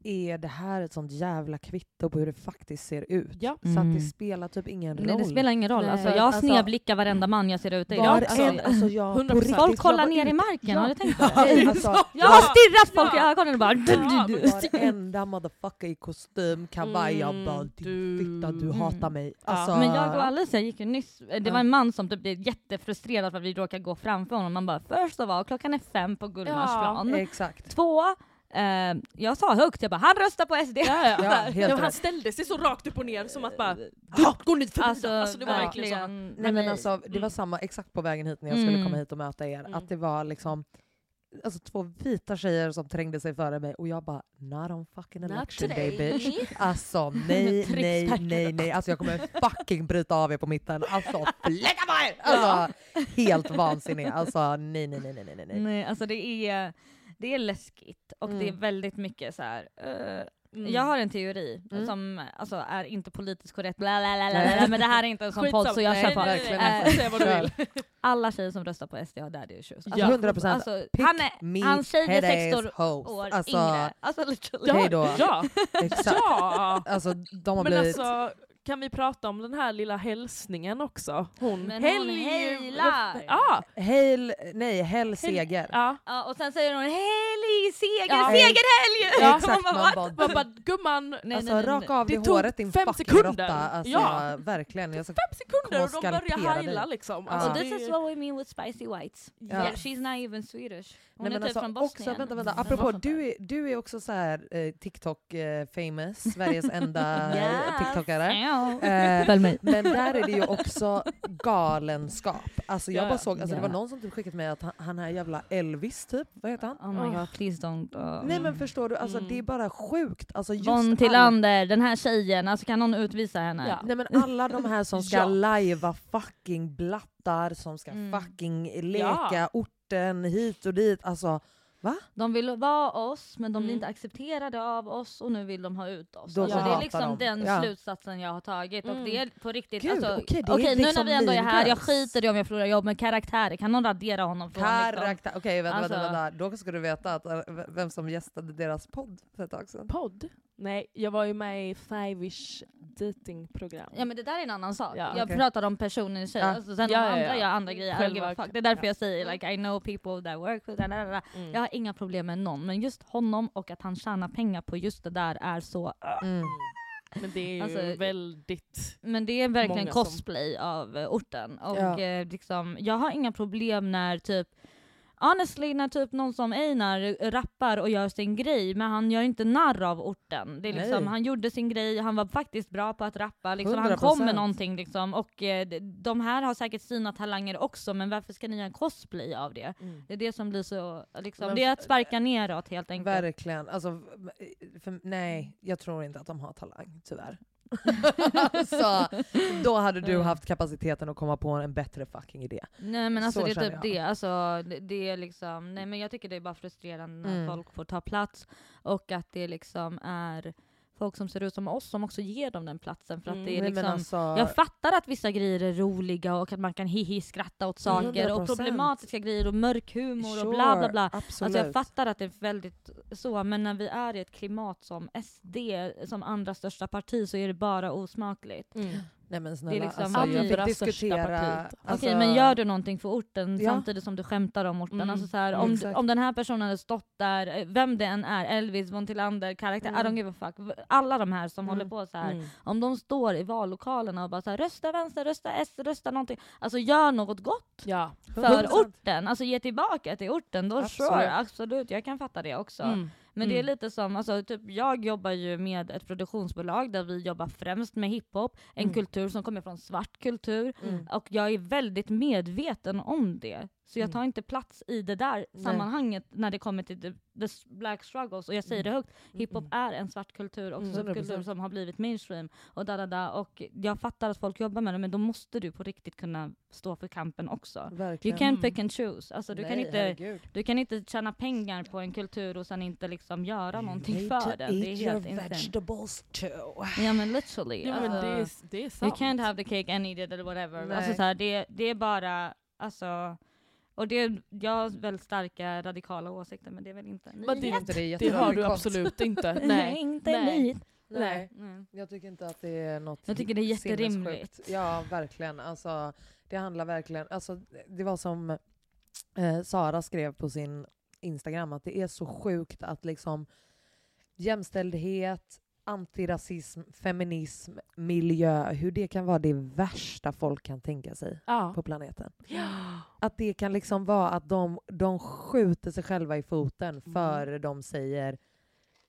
Speaker 3: är det här ett sånt jävla kvitto på hur det faktiskt ser ut.
Speaker 2: Ja.
Speaker 3: Så att det
Speaker 1: Mm.
Speaker 3: spelar typ ingen roll.
Speaker 1: Nej, det spelar ingen roll. Alltså, jag
Speaker 3: alltså-
Speaker 1: snedblickar varenda man jag ser ute i. Alltså,
Speaker 3: en, alltså jag, på
Speaker 2: 100%.
Speaker 3: riktigt,
Speaker 1: folk kollar ner i marken,
Speaker 3: Ja.
Speaker 1: har du tänkt på det?
Speaker 3: Alltså,
Speaker 1: Jag har stirrat folk i
Speaker 2: Ja.
Speaker 1: ögonen och bara...
Speaker 2: Ja.
Speaker 3: Varenda motherfucker i kostym, kavaj, jag
Speaker 2: Mm,
Speaker 3: bara din
Speaker 2: du-
Speaker 3: fitta du
Speaker 1: Mm.
Speaker 3: hatar mig.
Speaker 2: Ja.
Speaker 3: Alltså,
Speaker 1: Men jag och Alice gick ju nyss, det
Speaker 3: Ja.
Speaker 1: var en man som typ blev jättefrustrerad för att vi råkade gå framför honom. Man bara, först av all, klockan är fem på Gullmarsplan.
Speaker 3: Exakt.
Speaker 1: Två, eh, jag sa högt, jag bara, han röstar på SD.
Speaker 2: Ja, ja.
Speaker 3: Ja,
Speaker 2: han ställde sig så rakt upp och ner som att bara
Speaker 3: Ja.
Speaker 2: gå nu förbi
Speaker 1: Alltså,
Speaker 2: då." alltså, det var verkligen så.
Speaker 1: verkligen.
Speaker 3: Nej men
Speaker 1: nej.
Speaker 3: alltså det var
Speaker 2: Mm.
Speaker 3: samma exakt på vägen hit när jag skulle
Speaker 1: Mm.
Speaker 3: komma hit och möta er.
Speaker 2: Mm.
Speaker 3: Att det var liksom alltså, två vita tjejer som trängde sig före mig och jag bara not on fucking election day bitch. Alltså nej, nej, nej, nej. Alltså jag kommer fucking bryta av er på mitten. Alltså fläcka på er! Alltså helt vansinnig. Alltså nej, nej, nej, nej, nej, nej.
Speaker 1: Nej, alltså det är, det är läskigt och det är
Speaker 3: Mm.
Speaker 1: väldigt mycket så här. eh,
Speaker 2: Mm.
Speaker 1: Jag har en teori
Speaker 3: Mm.
Speaker 1: som alltså, är inte politiskt korrekt, bla, bla, bla, bla, men det här är inte en sån podd så jag kör på.
Speaker 2: nej, nej, vill.
Speaker 1: Alla tjejer som röstar på SD har daddy issues.
Speaker 2: Ja.
Speaker 3: 100%.
Speaker 1: Alltså,
Speaker 3: Pick
Speaker 1: han är,
Speaker 3: me
Speaker 1: hans tjej är
Speaker 3: headass
Speaker 1: 16
Speaker 3: hoes.
Speaker 1: år
Speaker 3: Alltså,
Speaker 1: yngre. Alltså literally.
Speaker 3: Hej då.
Speaker 2: Ja,
Speaker 3: Exakt.
Speaker 2: ja.
Speaker 3: Alltså de har
Speaker 2: Men
Speaker 3: blivit...
Speaker 2: alltså, kan vi prata om den här lilla hälsningen också? Hon,
Speaker 1: Men hon hejlar.
Speaker 2: Ja,
Speaker 3: Hail, nej, hell seger.
Speaker 2: ja.
Speaker 1: Ja, och sen säger hon helg, seger,
Speaker 2: Ja.
Speaker 1: segerhelg!
Speaker 2: Ja.
Speaker 3: Exakt,
Speaker 1: Man bara,
Speaker 3: man bara,
Speaker 2: Man bara, gumman,
Speaker 1: Nej,
Speaker 3: alltså
Speaker 1: nej, nej,
Speaker 3: raka av
Speaker 2: tog
Speaker 3: håret din
Speaker 2: fem
Speaker 3: fucking
Speaker 2: sekunder.
Speaker 3: råtta. Alltså,
Speaker 2: Ja.
Speaker 3: verkligen. Jag
Speaker 2: fem sekunder och de börjar heila
Speaker 3: dig.
Speaker 2: liksom. Alltså,
Speaker 1: this is what we mean with spicy whites.
Speaker 3: Ja.
Speaker 1: Yeah, she's not even Swedish. Hon
Speaker 3: Nej,
Speaker 1: är
Speaker 3: men
Speaker 1: typ
Speaker 3: alltså,
Speaker 1: från
Speaker 3: också,
Speaker 1: Bosnien.
Speaker 3: vänta, vänta.
Speaker 2: Mm.
Speaker 3: Apropå, du är, du är också så här eh, TikTok eh, Sveriges enda
Speaker 1: Yes.
Speaker 3: yes. TikTokare.
Speaker 1: Ja.
Speaker 3: Eh, men där är det ju också galenskap. Alltså jag
Speaker 2: Ja.
Speaker 3: bara såg, alltså det var
Speaker 1: Ja.
Speaker 3: någon som typ skickat mig att han, han är jävla Elvis typ, vad heter han?
Speaker 1: Oh my
Speaker 2: Oh.
Speaker 1: god, please don't. Uh.
Speaker 3: Nej men förstår du, alltså
Speaker 2: Mm.
Speaker 3: det är bara sjukt. Alltså, just
Speaker 1: Von Tillander, den här tjejen, alltså kan någon utvisa henne?
Speaker 2: Ja.
Speaker 3: Nej men alla de här som ska
Speaker 2: Ja.
Speaker 3: lajva fucking blattar, som ska
Speaker 1: Mm.
Speaker 3: fucking leka
Speaker 2: Ja.
Speaker 3: Orten hit och dit. Alltså,
Speaker 1: De vill vara oss, men de blir
Speaker 2: Mm.
Speaker 1: inte accepterade av oss och nu vill de ha ut oss.
Speaker 3: Då
Speaker 1: Alltså,
Speaker 2: så
Speaker 1: det är liksom
Speaker 3: de.
Speaker 1: den
Speaker 3: Ja.
Speaker 1: slutsatsen jag har tagit och
Speaker 2: Mm.
Speaker 1: det är på riktigt.
Speaker 3: Gud,
Speaker 1: alltså,
Speaker 3: okej, det är
Speaker 1: okej, nu
Speaker 3: liksom
Speaker 1: när vi ändå är här, jag skiter i om jag förlorar jobb, men karaktärer, kan någon radera honom från liksom?
Speaker 3: karaktär. Okej vänta,
Speaker 1: Alltså-
Speaker 3: vänta, vänta. Då ska du veta att, eh, vem som gästade deras podd för ett tag sedan.
Speaker 2: Podd? Nej, jag var ju med i Five-ish datingprogram.
Speaker 1: Ja men det där är en annan sak.
Speaker 2: Ja,
Speaker 1: jag
Speaker 3: okej.
Speaker 1: pratar om personen i sig.
Speaker 3: Ja.
Speaker 1: Alltså, sen
Speaker 2: Ja, ja,
Speaker 1: andra
Speaker 2: ja.
Speaker 1: gör andra grejer.
Speaker 2: Själva-
Speaker 1: fuck. Det är därför
Speaker 2: ja.
Speaker 1: jag säger like I know people that work with that.
Speaker 2: Mm.
Speaker 1: Jag har inga problem med någon, men just honom och att han tjänar pengar på just det där är så...
Speaker 3: Mm.
Speaker 2: Men det är ju
Speaker 1: Alltså-
Speaker 2: väldigt...
Speaker 1: Men det är verkligen
Speaker 2: Många som-
Speaker 1: cosplay av eh, orten. Och
Speaker 3: Ja.
Speaker 1: eh, liksom, jag har inga problem när typ Honestly, när typ någon som Einar rappar och gör sin grej, men han gör inte narr av orten. Det är liksom,
Speaker 3: Nej.
Speaker 1: han gjorde sin grej, han var faktiskt bra på att rappa, liksom, han
Speaker 3: 100%.
Speaker 1: kom med någonting. Liksom, och eh, de- här har säkert sina talanger också, men varför ska ni göra en cosplay av det?
Speaker 2: Mm.
Speaker 1: Det är det som blir så, liksom,
Speaker 3: Men
Speaker 1: det är att sparka neråt helt enkelt.
Speaker 3: Verkligen. Alltså, för, nej, jag tror inte att de har talang, tyvärr. så, då hade du haft kapaciteten att komma på en bättre fucking idé.
Speaker 1: Nej men alltså
Speaker 3: Så
Speaker 1: det är typ
Speaker 3: jag.
Speaker 1: det, alltså, det, det är liksom, nej men jag tycker det är bara frustrerande när
Speaker 3: Mm.
Speaker 1: folk får ta plats och att det liksom är folk som ser ut som oss som också ger dem den platsen för att
Speaker 2: Mm.
Speaker 1: det är
Speaker 3: men
Speaker 1: liksom
Speaker 3: alltså,
Speaker 1: jag fattar att vissa grejer är roliga och att man kan hihi skratta åt saker och
Speaker 3: 100%.
Speaker 1: problematiska grejer och mörk humor och bla bla bla.
Speaker 3: Sure, Absolut.
Speaker 1: Alltså jag fattar att det är väldigt så, men när vi är i ett klimat som SD, som andra största parti, så är det bara osmakligt.
Speaker 2: Mm.
Speaker 3: Nej men
Speaker 1: Det är
Speaker 3: snälla,
Speaker 1: liksom
Speaker 3: alltså, jag fick
Speaker 2: största
Speaker 3: diskutera...
Speaker 2: partiet.
Speaker 3: Alltså,
Speaker 1: Okej men gör du någonting för orten
Speaker 3: Ja.
Speaker 1: samtidigt som du skämtar om orten?
Speaker 2: Mm.
Speaker 1: Alltså så här, om,
Speaker 3: Exakt.
Speaker 1: om den här personen hade stått där, eh, vem det än är, Elvis, von Tillander, karaktär,
Speaker 3: Mm.
Speaker 1: I don't give a fuck. Alla de här som
Speaker 3: Mm.
Speaker 1: håller på så här.
Speaker 2: Mm.
Speaker 1: om de står i vallokalerna och bara så här, rösta vänster, rösta S, rösta någonting. Alltså gör något gott
Speaker 2: Ja.
Speaker 1: för
Speaker 3: 100%.
Speaker 1: orten. Alltså ge tillbaka till orten. Då
Speaker 3: Absolut.
Speaker 1: sure, absolut, jag kan fatta det också.
Speaker 2: Mm.
Speaker 1: Men det är
Speaker 2: Mm.
Speaker 1: lite som, alltså, typ, jag jobbar ju med ett produktionsbolag där vi jobbar främst med hiphop, en
Speaker 2: Mm.
Speaker 1: kultur som kommer från svart kultur.
Speaker 3: Mm.
Speaker 1: Och jag är väldigt medveten om det. Så jag
Speaker 2: Mm.
Speaker 1: tar inte plats i det där sammanhanget när det kommer till the, the black struggles. Och jag säger det högt, hiphop
Speaker 3: Mm.
Speaker 1: är en svart kultur och
Speaker 2: Mm.
Speaker 1: subkultur
Speaker 3: 100%.
Speaker 1: som har blivit mainstream. Och, da, da, da. och jag fattar att folk jobbar med det, men då måste du på riktigt kunna stå för kampen också. You
Speaker 3: Verkligen.
Speaker 1: can't
Speaker 2: Mm.
Speaker 1: pick and choose. Alltså, du, kan
Speaker 3: Nej,
Speaker 1: inte,
Speaker 3: herregud.
Speaker 1: du kan inte tjäna pengar på en kultur och sen inte liksom göra någonting
Speaker 3: You
Speaker 1: för den. Det är helt insane.
Speaker 3: vegetables too.
Speaker 1: Ja men literally.
Speaker 2: Ja, men
Speaker 1: alltså,
Speaker 2: det, är, det är
Speaker 1: You
Speaker 2: sant.
Speaker 1: can't have the cake and eat it eller whatever. Alltså, så här, det, det är bara, alltså, Och det, jag har väldigt starka radikala åsikter men det är väl inte
Speaker 2: Men det,
Speaker 3: inte det är
Speaker 2: det har du absolut inte.
Speaker 1: Nej,
Speaker 2: Nej.
Speaker 1: inte
Speaker 2: Nej.
Speaker 1: Nej.
Speaker 2: Nej.
Speaker 1: Nej.
Speaker 3: Jag tycker inte att det är något
Speaker 1: Jag tycker det är jätterimligt.
Speaker 3: Ja, verkligen. Alltså, det handlar verkligen... Alltså, det var som eh, Sara skrev på sin Instagram, att det är så sjukt att liksom jämställdhet, antirasism, feminism, miljö, hur det kan vara det värsta folk kan tänka sig
Speaker 2: Ja.
Speaker 3: på planeten.
Speaker 2: Ja.
Speaker 3: Att det kan liksom vara att de, de skjuter sig själva i foten
Speaker 2: Mm.
Speaker 3: före de säger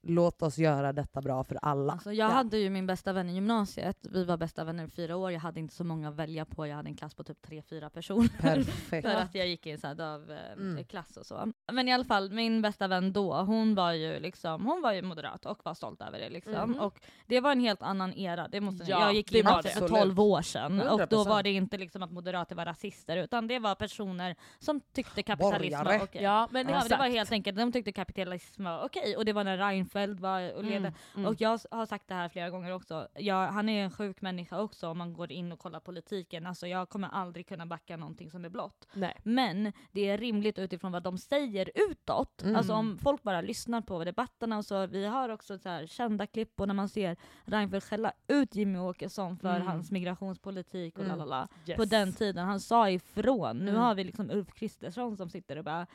Speaker 3: låt oss göra detta bra för alla.
Speaker 1: Alltså jag
Speaker 2: Ja.
Speaker 1: hade ju min bästa vän i gymnasiet, vi var bästa vänner i fyra år, jag hade inte så många att välja på, jag hade en klass på typ tre, fyra personer.
Speaker 3: Perfekt.
Speaker 1: För att jag gick i en sån av eh,
Speaker 3: Mm.
Speaker 1: klass och så. Men i alla fall, min bästa vän då, hon var ju liksom, hon var ju moderat och var stolt över det liksom.
Speaker 2: Mhm.
Speaker 1: Och det var en helt annan era, det måste
Speaker 2: Ja,
Speaker 1: jag gick in för
Speaker 3: Absolut.
Speaker 1: 12 år sedan. Och då
Speaker 3: 100%.
Speaker 1: var det inte liksom att moderater var rasister, utan det var personer som tyckte kapitalism var okej.
Speaker 2: Ja, men
Speaker 1: Ja, det var helt enkelt, de tyckte kapitalism var okej, och det var när Reinfeldt var och ledde.
Speaker 2: Mm, mm.
Speaker 1: Och jag har sagt det här flera gånger också, jag, han är en sjuk människa också om man går in och kollar politiken. Alltså jag kommer aldrig kunna backa någonting som är blått.
Speaker 2: Nej.
Speaker 1: Men det är rimligt utifrån vad de säger utåt.
Speaker 3: Mm.
Speaker 1: Alltså om folk bara lyssnar på debatterna och så. Vi har också så här kända klipp och när man ser Reinfeldt skälla ut Jimmy Åkesson för
Speaker 2: Mm.
Speaker 1: hans migrationspolitik och
Speaker 3: Mm.
Speaker 1: lalala.
Speaker 2: Yes.
Speaker 1: På den tiden, han sa ifrån. Nu
Speaker 3: Mm.
Speaker 1: har vi liksom Ulf Kristersson som sitter och bara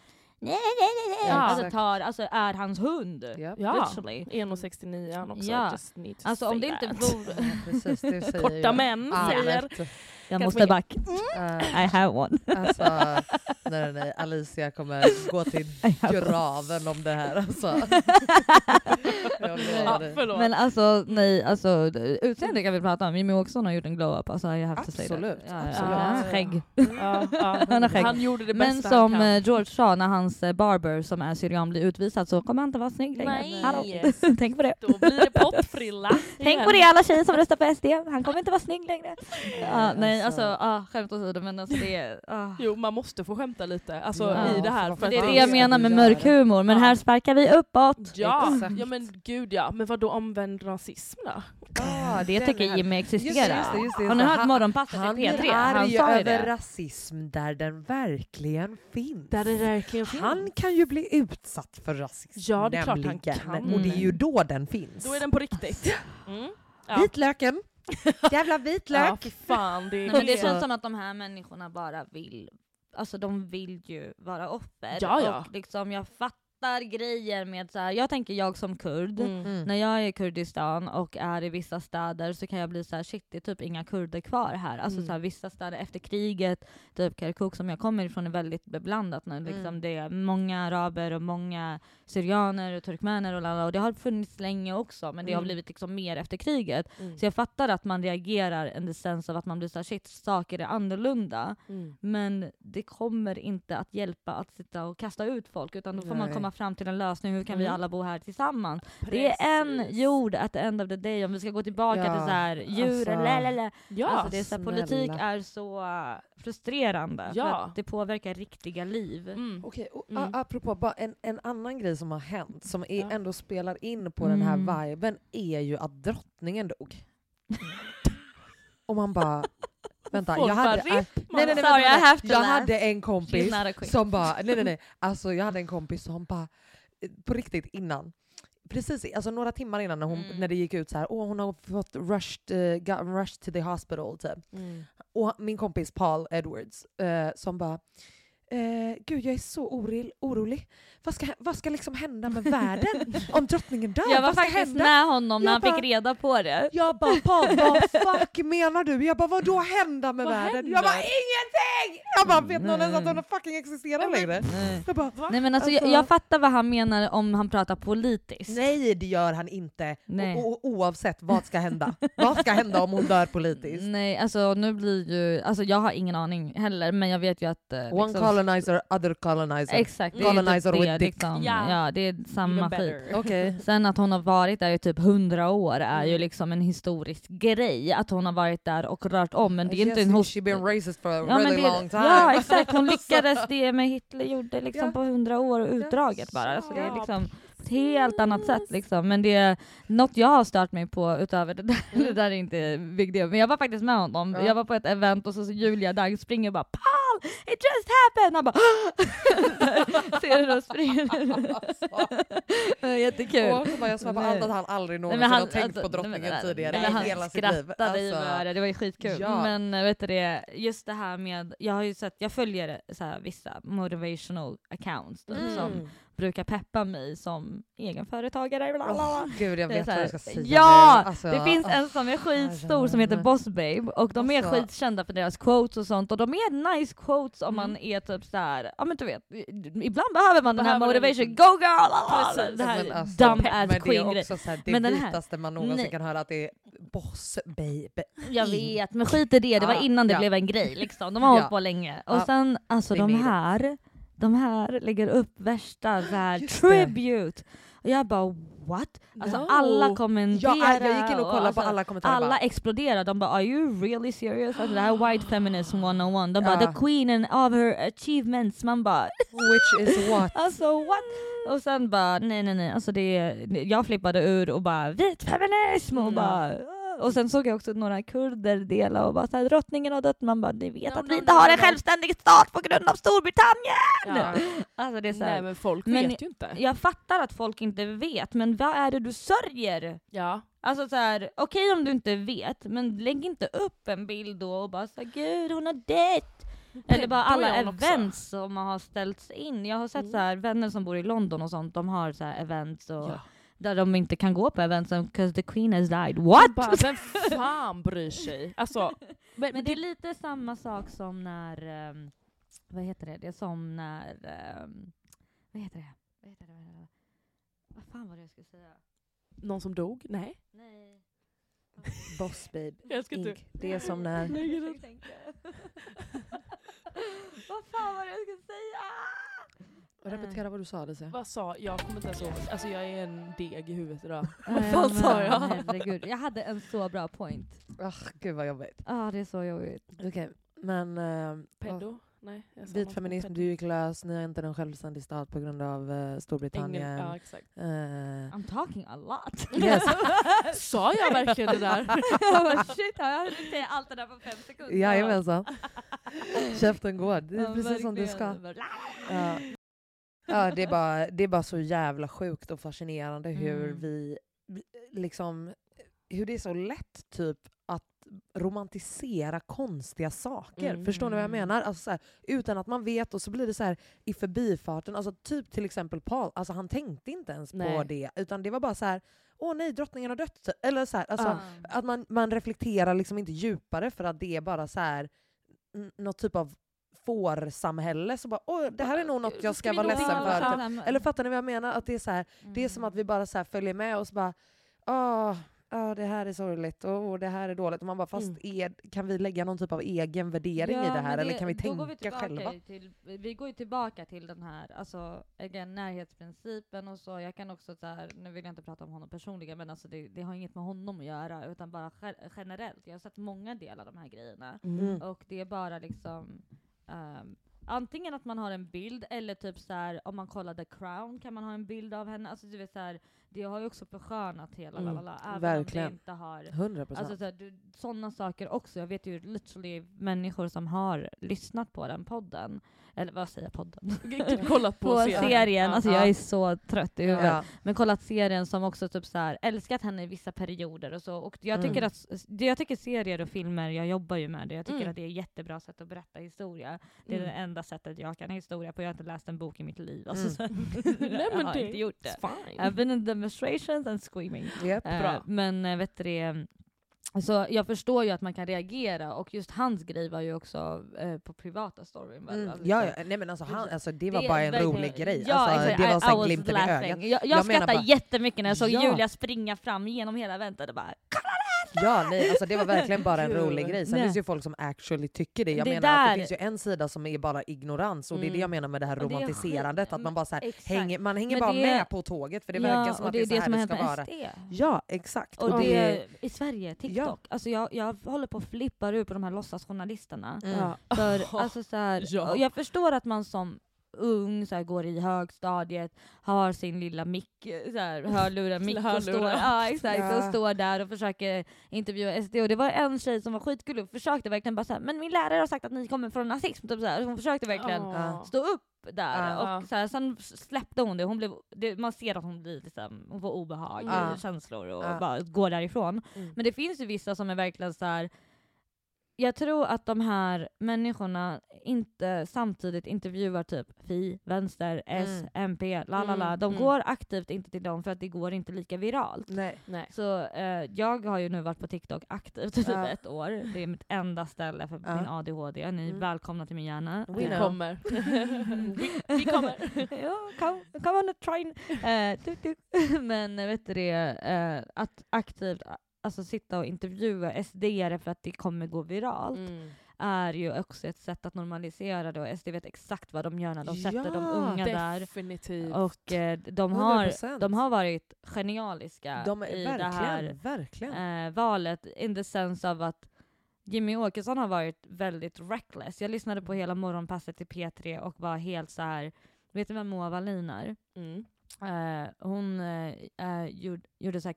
Speaker 2: Ja.
Speaker 1: Alltså, tar, alltså är hans hund.
Speaker 3: Japp.
Speaker 2: Ja,
Speaker 1: Literally.
Speaker 2: 1,69 är han också.
Speaker 1: Ja.
Speaker 2: Just need to
Speaker 1: Alltså om det
Speaker 2: say
Speaker 1: inte
Speaker 2: that.
Speaker 1: vore...
Speaker 2: Korta män säger...
Speaker 1: Jag
Speaker 2: Kanske
Speaker 1: måste back.
Speaker 3: Eh,
Speaker 1: I have one.
Speaker 3: Alltså, nej, nej, Alicia kommer gå till graven om det här. Alltså. Jag
Speaker 2: Ja.
Speaker 1: Men alltså nej, alltså utseende kan vi prata om. Jimmy Åkesson har gjort en glow-up, alltså to say that.
Speaker 3: Absolut,
Speaker 1: Ja,
Speaker 3: absolut.
Speaker 1: ja, han har skägg.
Speaker 2: ja, ja.
Speaker 1: Han har skägg.
Speaker 2: Han gjorde det
Speaker 1: Men
Speaker 2: bästa
Speaker 1: som
Speaker 2: han kan.
Speaker 1: eh, George sa när hans eh, barber som är syrian blir utvisad så kommer han inte vara snygg längre.
Speaker 2: Nej.
Speaker 1: Hallå. Tänk på det.
Speaker 2: Då blir det pottfrilla.
Speaker 1: Tänk på det alla tjejer som röstar på SD, han kommer inte vara snygg längre. Ja, nej
Speaker 3: alltså.
Speaker 1: alltså, ah, skämt åsido men alltså det är... Ah.
Speaker 2: Jo, man måste få skämta lite alltså,
Speaker 3: Ja,
Speaker 2: i det här.
Speaker 3: för
Speaker 1: Det är det jag menar med mörk humor, men
Speaker 2: Ja.
Speaker 1: här sparkar vi uppåt.
Speaker 2: Ja,
Speaker 3: Exakt.
Speaker 2: ja men gud ja. Men vad då omvänd rasism då?
Speaker 3: Ah,
Speaker 1: Det
Speaker 3: den
Speaker 1: tycker Jimmy existerar. Har ni hört
Speaker 3: Han-
Speaker 1: morgonpasset
Speaker 3: Han
Speaker 1: i
Speaker 3: är
Speaker 1: P3? Han
Speaker 3: arg
Speaker 1: sa ju
Speaker 3: över
Speaker 1: det.
Speaker 3: rasism där den verkligen finns.
Speaker 2: Där det verkligen finns.
Speaker 3: Han kan ju bli utsatt för rasism.
Speaker 2: Ja, det är klart han
Speaker 3: nämligen.
Speaker 2: kan.
Speaker 3: Och det är ju då den finns.
Speaker 2: Då är den på riktigt. Mm. Ja.
Speaker 3: Vitlöken! Jävla vitlök!
Speaker 2: Ja, fan. Det,
Speaker 1: Nej, men det känns som att de här människorna bara vill, alltså de vill ju vara offer.
Speaker 2: Ja, ja.
Speaker 1: Och liksom jag fattar grejer med så här. jag tänker jag som kurd,
Speaker 2: Mm.
Speaker 3: Mm.
Speaker 1: när jag är i Kurdistan och är i vissa städer så kan jag bli så här: shit det är typ inga kurder kvar här. Alltså
Speaker 2: Mm.
Speaker 1: så här, vissa städer efter kriget, typ Kirkuk som jag kommer ifrån är väldigt beblandat nu. Liksom
Speaker 3: Mm.
Speaker 1: Det är många araber och många syrianer och turkmener och lala, och det har funnits länge också men det har
Speaker 2: Mm.
Speaker 1: blivit liksom mer efter kriget.
Speaker 2: Mm.
Speaker 1: Så jag fattar att man reagerar the sense av att man blir såhär shit, saker är annorlunda.
Speaker 2: Mm.
Speaker 1: Men det kommer inte att hjälpa att sitta och kasta ut folk utan då får man
Speaker 3: Nej.
Speaker 1: komma fram till en lösning, hur kan vi
Speaker 2: Mm.
Speaker 1: alla bo här tillsammans? Det är en
Speaker 2: Precis.
Speaker 1: jord at the end of the day om vi ska gå tillbaka
Speaker 3: Ja,
Speaker 1: till såhär djuren,
Speaker 3: alltså,
Speaker 1: lalala.
Speaker 2: Ja,
Speaker 1: alltså det är så här, politik är så frustrerande för
Speaker 2: Ja.
Speaker 1: att det påverkar riktiga liv.
Speaker 2: mm.
Speaker 3: Okej, och
Speaker 2: Mm.
Speaker 3: apropå bara en, en annan grej som har hänt som är
Speaker 2: Ja.
Speaker 3: ändå spelar in på den här
Speaker 1: Mm.
Speaker 3: viben är ju att drottningen dog. och man bara... Vänta,
Speaker 2: Folk
Speaker 3: jag
Speaker 2: bara,
Speaker 3: hade...
Speaker 2: "Rip,
Speaker 3: nej, nej, nej,
Speaker 1: Sorry,
Speaker 3: vänta, Jag hade en kompis som bara... Nej, nej, nej. Alltså, jag hade en kompis som bara... eh, På riktigt innan. Precis, alltså några timmar innan när, hon,
Speaker 1: Mm.
Speaker 3: när det gick ut så här, åh hon har fått rushed, uh, got rushed to the hospital typ.
Speaker 2: Mm.
Speaker 3: Och min kompis Paul Edwards eh, som bara Eh, Gud jag är så orolig. orolig. Vad, ska, vad ska liksom hända med världen om drottningen dör?
Speaker 1: Jag var
Speaker 3: vad ska
Speaker 1: faktiskt
Speaker 3: hända?
Speaker 1: med honom när
Speaker 3: Jag
Speaker 1: han
Speaker 3: bara-
Speaker 1: fick reda på det.
Speaker 3: Jag bara Paul, vad fuck menar du? Jag bara vadå hända med
Speaker 2: Vad
Speaker 3: världen?
Speaker 2: händer?
Speaker 3: Jag bara ingenting! Jag bara vet någon ens att hon fucking existerar längre?
Speaker 1: Nej.
Speaker 3: Jag bara
Speaker 1: Nej men alltså, Jag,
Speaker 3: Alltså-
Speaker 1: jag fattar vad han menar om han pratar politiskt.
Speaker 3: nej det gör han inte.
Speaker 1: Nej.
Speaker 3: O- o- oavsett vad ska hända. vad ska hända om hon dör politiskt?
Speaker 1: Nej, alltså nu blir ju, alltså jag har ingen aning heller men jag vet ju att... eh,
Speaker 3: One
Speaker 1: liksom-
Speaker 3: colonizer, other colonizer.
Speaker 1: Exakt, det är
Speaker 3: Colonizer
Speaker 1: typ
Speaker 3: with
Speaker 1: det,
Speaker 3: dick.
Speaker 1: liksom,
Speaker 2: Ja.
Speaker 1: ja. det är samma skit.
Speaker 3: Okej.
Speaker 1: Sen att hon har varit där i typ hundra år är
Speaker 2: Mm.
Speaker 1: ju liksom en historisk grej, att hon har varit där och rört om men det är inte en
Speaker 3: Yes,
Speaker 1: host...
Speaker 3: She been racist for a
Speaker 1: Ja, men
Speaker 3: really
Speaker 1: det,
Speaker 3: long time.
Speaker 1: ja exakt, hon lyckades det med Hitler gjorde liksom
Speaker 3: Ja.
Speaker 1: på hundra år och utdraget bara. Så det är liksom helt annat sätt liksom. Men det är något jag har stört mig på utöver det där, det där är inte big deal. Men jag var faktiskt med honom,
Speaker 3: Ja.
Speaker 1: jag var på ett event och så, så Julia Dagg springer och bara fall! It just happened! Han bara ser du och springer. Jättekul.
Speaker 3: Och så bara, jag svär på allt att han aldrig någonsin
Speaker 1: Nej, men
Speaker 3: har tänkt
Speaker 1: alltså,
Speaker 3: på drottningen
Speaker 1: nej, men,
Speaker 3: tidigare
Speaker 1: nej,
Speaker 3: i
Speaker 1: han
Speaker 3: hela sitt liv.
Speaker 1: skrattade i
Speaker 3: Alltså,
Speaker 1: det, var ju skitkul.
Speaker 3: ja.
Speaker 1: Men vet du det, just det här med, jag har ju sett, jag följer så här, vissa motivational accounts som
Speaker 3: mm.
Speaker 1: Brukar peppa mig som egenföretagare. Bla, bla.
Speaker 3: Gud jag vet vad jag ska säga
Speaker 1: ja!
Speaker 3: Alltså,
Speaker 1: Det finns en som är skitstor som heter Boss Babe och de är
Speaker 3: Alltså-
Speaker 1: skitkända för deras quotes och sånt och de är nice quotes om
Speaker 2: Mm.
Speaker 1: man är typ såhär, ja men du vet, ibland behöver man den här motivation, go girl!
Speaker 2: Precis,
Speaker 1: Det här
Speaker 3: alltså,
Speaker 1: dumb ass
Speaker 3: det är
Speaker 1: queen
Speaker 3: också så här, det
Speaker 1: Men
Speaker 3: vitaste man någonsin
Speaker 1: Nej.
Speaker 3: kan höra att det är boss baby.
Speaker 1: Jag vet, men skit i det, det var innan det blev en grej liksom. De har hållit
Speaker 3: Ja.
Speaker 1: på länge. Och sen, alltså de här, de här lägger upp värsta så här, tribute. Och jag bara what? Alltså
Speaker 2: No.
Speaker 1: alla kommenterar.
Speaker 3: Ja, jag gick in och kollade
Speaker 1: alltså,
Speaker 3: på alla kommentarer.
Speaker 1: alla
Speaker 3: bara,
Speaker 1: exploderar, de bara are you really serious? Alltså det här är white feminism 101. De bara
Speaker 3: Ja.
Speaker 1: the queen and of her achievements. Man bara
Speaker 3: Which is what?
Speaker 1: alltså what? Och sen bara nej nej nej, alltså det, jag flippade ur och bara vit feminism och
Speaker 3: Mm.
Speaker 1: bara och sen såg jag också några kurder dela och bara såhär drottningen har dött, man bara ni vet
Speaker 2: No,
Speaker 1: att
Speaker 2: no,
Speaker 1: vi inte
Speaker 2: no,
Speaker 1: har en
Speaker 2: no.
Speaker 1: självständig stat på grund av Storbritannien!
Speaker 2: Ja.
Speaker 1: Alltså det är så här,
Speaker 2: Nej men folk
Speaker 1: Men-
Speaker 2: vet ju inte.
Speaker 1: jag fattar att folk inte vet, men vad är det du sörjer?
Speaker 2: Ja.
Speaker 1: Alltså så här, okej om du inte vet, men lägg inte upp en bild då och bara såhär gud hon har dött! Eller bara alla
Speaker 2: hon också.
Speaker 1: events som har ställts in. Jag har sett
Speaker 2: Mm.
Speaker 1: så här, vänner som bor i London och sånt, de har så här events och
Speaker 2: Ja.
Speaker 1: Där de inte kan gå på eventsen 'cause the queen has died. What?
Speaker 2: Bara, vem fan bryr sig? Alltså, men,
Speaker 1: Men det är lite samma sak som när, ehm, vad heter det, det är som när, ehm, vad heter det? Vad heter det? Vad, heter det? vad fan var det jag skulle säga?
Speaker 2: någon som dog? Nej.
Speaker 1: Nej.
Speaker 3: Boss babe.
Speaker 2: Jag inte...
Speaker 3: Ink. Det är som när...
Speaker 1: Vad fan var det jag skulle säga?
Speaker 3: Repetera vad du sa Alicia.
Speaker 2: Vad sa jag? kommer inte ens ihåg. Alltså jag är en deg i huvudet idag.
Speaker 1: Vad
Speaker 2: fan sa jag?
Speaker 1: Herregud, jag hade en så bra point.
Speaker 3: Ah, gud vad jobbigt.
Speaker 1: Ja, det är så jobbigt.
Speaker 3: Okej, men... Uh,
Speaker 2: Pedo? Nej. jag sa
Speaker 3: Vit
Speaker 2: något
Speaker 3: feminism, du gick lös, ni är inte en självständig stat på grund av eh,
Speaker 2: Engel,
Speaker 3: Storbritannien.
Speaker 2: ja exakt.
Speaker 3: Eh,
Speaker 1: I'm talking a lot.
Speaker 3: Yes.
Speaker 2: Sa jag verkligen det där?
Speaker 1: jag bara shit, har jag hunnit säga allt det där på fem sekunder?
Speaker 3: Jajamensan. Käften går, det är
Speaker 1: Ja,
Speaker 3: precis som det ska.
Speaker 1: verkligen.
Speaker 3: Ja. Ja, det, är bara, det är bara så jävla sjukt och fascinerande hur
Speaker 1: Mm.
Speaker 3: vi liksom hur det är så lätt typ att romantisera konstiga saker.
Speaker 2: Mm.
Speaker 3: Förstår ni vad jag menar? Alltså, så här, utan att man vet och så blir det så här i förbifarten. Alltså, typ till exempel Paul, alltså, han tänkte inte ens på
Speaker 2: Nej.
Speaker 3: det. Utan det var bara så här, åh nej drottningen har dött. Eller så här, alltså,
Speaker 2: Ja.
Speaker 3: att man, man reflekterar liksom inte djupare för att det är bara så här något typ av fårsamhälle. Så bara, åh, det här är nog något jag ska
Speaker 2: vi
Speaker 3: vara ledsen för.
Speaker 2: ja.
Speaker 3: Eller fattar ni vad jag menar? Att det är så här, det är som
Speaker 1: Mm.
Speaker 3: att vi bara så följer med och så bara åh, åh, det här är sorgligt och åh, det här är dåligt. Och man bara, fast
Speaker 2: Mm.
Speaker 3: är, kan vi lägga någon typ av egen värdering i det här?
Speaker 1: men
Speaker 3: eller kan vi
Speaker 1: går vi
Speaker 3: tänka
Speaker 1: tillbaka
Speaker 3: själva?
Speaker 1: Till, vi går ju tillbaka till den här, alltså again, närhetsprincipen och så. Jag kan också så här, nu vill jag inte prata om honom personligen, men alltså det, det har inget med honom att göra, utan bara ge- generellt. Jag har sett många delar av de här grejerna.
Speaker 3: Mm.
Speaker 1: Och det är bara liksom ehm, Antingen att man har en bild, eller typ så här, om man kollar The Crown kan man ha en bild av henne. Alltså du vet så här, det har ju också förskönat hela
Speaker 3: Mm,
Speaker 1: lalala, även
Speaker 3: verkligen.
Speaker 1: om det inte har
Speaker 3: 100 procent.
Speaker 1: Alltså så här, du, sådana saker också. Jag vet ju literally människor som har lyssnat på den podden. Eller vad säger jag podden?
Speaker 2: Kollat på,
Speaker 1: på
Speaker 2: serien.
Speaker 1: serien. Alltså jag är så trött i huvudet.
Speaker 3: ja.
Speaker 1: Men kollat serien som också typ så här, älskat henne i vissa perioder och så. Och jag tycker
Speaker 3: Mm.
Speaker 1: att jag tycker serier och filmer, jag jobbar ju med det, jag tycker
Speaker 2: Mm.
Speaker 1: att det är ett jättebra sätt att berätta historia. Det är
Speaker 2: Mm.
Speaker 1: det enda sättet jag kan historia på. Jag har inte läst en bok i mitt liv. Alltså,
Speaker 3: Mm.
Speaker 2: Nej,
Speaker 1: jag har inte gjort det.
Speaker 2: It's fine.
Speaker 1: I've been in demonstrations and screaming.
Speaker 3: Japp.
Speaker 1: Eh,
Speaker 2: Bra.
Speaker 1: men eh, vet du det, så jag förstår ju att man kan reagera och just hans grej var ju också eh, på privata storyn.
Speaker 3: Mm.
Speaker 1: Alltså,
Speaker 3: Ja, ja, nej men alltså, han, alltså det var
Speaker 1: Det
Speaker 3: bara en
Speaker 1: verkligen-
Speaker 3: rolig grej.
Speaker 1: Ja,
Speaker 3: alltså,
Speaker 1: exakt.
Speaker 3: det var glimten i ögat.
Speaker 1: Jag, jag,
Speaker 3: Jag
Speaker 1: skrattade
Speaker 3: bara-
Speaker 1: jättemycket när jag såg
Speaker 3: Ja.
Speaker 1: Julia springa fram genom hela eventet och bara
Speaker 3: Ja, nej, alltså det var verkligen bara en rolig grej. Sen
Speaker 1: Nej.
Speaker 3: finns det ju folk som actually tycker det. Jag
Speaker 1: Det
Speaker 3: menar att
Speaker 1: där-
Speaker 3: det finns ju en sida som är bara ignorans och det är det
Speaker 2: Mm.
Speaker 3: jag menar med det här
Speaker 1: Och det är
Speaker 3: romantiserandet. Att man bara så här, hänger, man hänger bara
Speaker 1: det-
Speaker 3: med på tåget för det verkar som
Speaker 1: och
Speaker 3: att det är så här
Speaker 1: som
Speaker 3: det
Speaker 1: har
Speaker 3: ska vara.
Speaker 1: SD.
Speaker 3: Ja, exakt.
Speaker 1: Och
Speaker 2: Ja.
Speaker 1: det i Sverige, TikTok.
Speaker 3: Ja.
Speaker 1: Alltså jag, jag håller på att flippa ur på de här låtsasjournalisterna.
Speaker 3: Mm.
Speaker 2: Ja.
Speaker 1: För, alltså så här,
Speaker 2: Ja.
Speaker 1: och jag förstår att man som ung, så här, går i högstadiet, har sin lilla mick, så här, hörlurar, mick och står, ja, exakt,
Speaker 3: Ja.
Speaker 1: och står där och försöker intervjua SD. Och det var en tjej som var skitgullig och försökte verkligen bara såhär, men min lärare har sagt att ni kommer från nazism. Typ så här. Hon försökte verkligen
Speaker 2: Ja.
Speaker 1: stå upp där.
Speaker 3: Ja.
Speaker 1: Och så här, sen släppte hon det. Hon blev, det man ser att hon blir liksom, hon får obehag,
Speaker 3: Ja.
Speaker 1: känslor och
Speaker 3: Ja.
Speaker 1: bara går därifrån.
Speaker 3: Mm.
Speaker 1: Men det finns ju vissa som är verkligen så här. Jag tror att de här människorna inte samtidigt intervjuar typ Fi, Vänster, S,
Speaker 3: Mm.
Speaker 1: MP, la la la.
Speaker 2: Mm,
Speaker 1: De
Speaker 2: mm.
Speaker 1: går aktivt inte till dem för att det går inte lika viralt.
Speaker 3: Nej.
Speaker 2: Nej.
Speaker 1: Så eh, jag har ju nu varit på TikTok aktivt i typ
Speaker 3: Ja.
Speaker 1: ett år. Det är mitt enda ställe för
Speaker 3: Ja.
Speaker 1: min ADHD. Ni är
Speaker 3: Mm.
Speaker 1: välkomna till min hjärna.
Speaker 3: We
Speaker 2: Vi kommer. vi, vi kommer.
Speaker 1: ja, come, come on a train. Eh, tuk, tuk. Men eh, vet du det, eh, att aktivt alltså, sitta och intervjua SD-are för att det kommer gå viralt
Speaker 2: Mm.
Speaker 1: är ju också ett sätt att normalisera det och SD vet exakt vad de gör när de sätter de
Speaker 3: Ja,
Speaker 1: unga där.
Speaker 2: Definitivt.
Speaker 1: Och eh, de, har,
Speaker 3: 100%.
Speaker 1: de har varit genialiska
Speaker 3: De är
Speaker 1: i det här
Speaker 3: verkligen.
Speaker 1: eh, valet in the sense av att Jimmy Åkesson har varit väldigt reckless. Jag lyssnade på hela morgonpasset i P3 och var helt så här. vet du vem Moa Wallin är?
Speaker 2: Mm.
Speaker 1: Eh, hon eh, gjorde, gjorde så här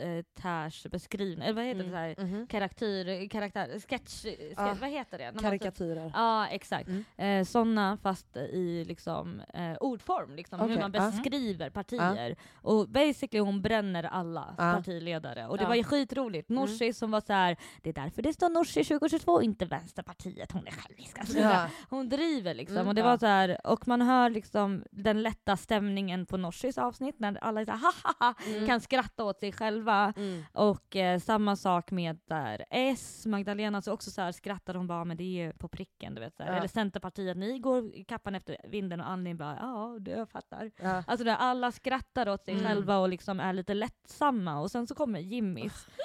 Speaker 1: karaktärsbeskrivning, eller vad heter
Speaker 2: Mm.
Speaker 1: det? Så här,
Speaker 3: Mhm.
Speaker 1: karaktär, karaktär, sketch, sketch
Speaker 3: Ja.
Speaker 1: vad heter det? När typ-
Speaker 3: Karikatyrer.
Speaker 1: Ja, exakt.
Speaker 3: Mm.
Speaker 1: Eh, sådana fast i liksom, eh, ordform, liksom, hur
Speaker 3: Okej,
Speaker 1: man beskriver partier. Och basically hon bränner alla
Speaker 3: Ja.
Speaker 1: partiledare. Och det var ju skitroligt. Nooshi som var så här: det är därför det står Nooshi 2022 inte Vänsterpartiet, hon är självisk. Alltså. Hon driver liksom.
Speaker 3: Mm,
Speaker 1: och det var så här, och man hör liksom den lätta stämningen på Norsis avsnitt när alla är så här, ha, ha, ha,
Speaker 2: Mm.
Speaker 1: kan skratta åt sig själva.
Speaker 2: Mm.
Speaker 1: Och eh, samma sak med där S, Magdalena, så också så här skrattar hon bara men det är ju på pricken. Du vet, så.
Speaker 3: Ja.
Speaker 1: Eller Centerpartiet, ni går kappan efter vinden och Annie bara ja, det jag fattar.
Speaker 3: Ja.
Speaker 1: Alltså där alla skrattar åt sig
Speaker 2: Mm.
Speaker 1: själva och liksom är lite lättsamma och sen så kommer Jimmys.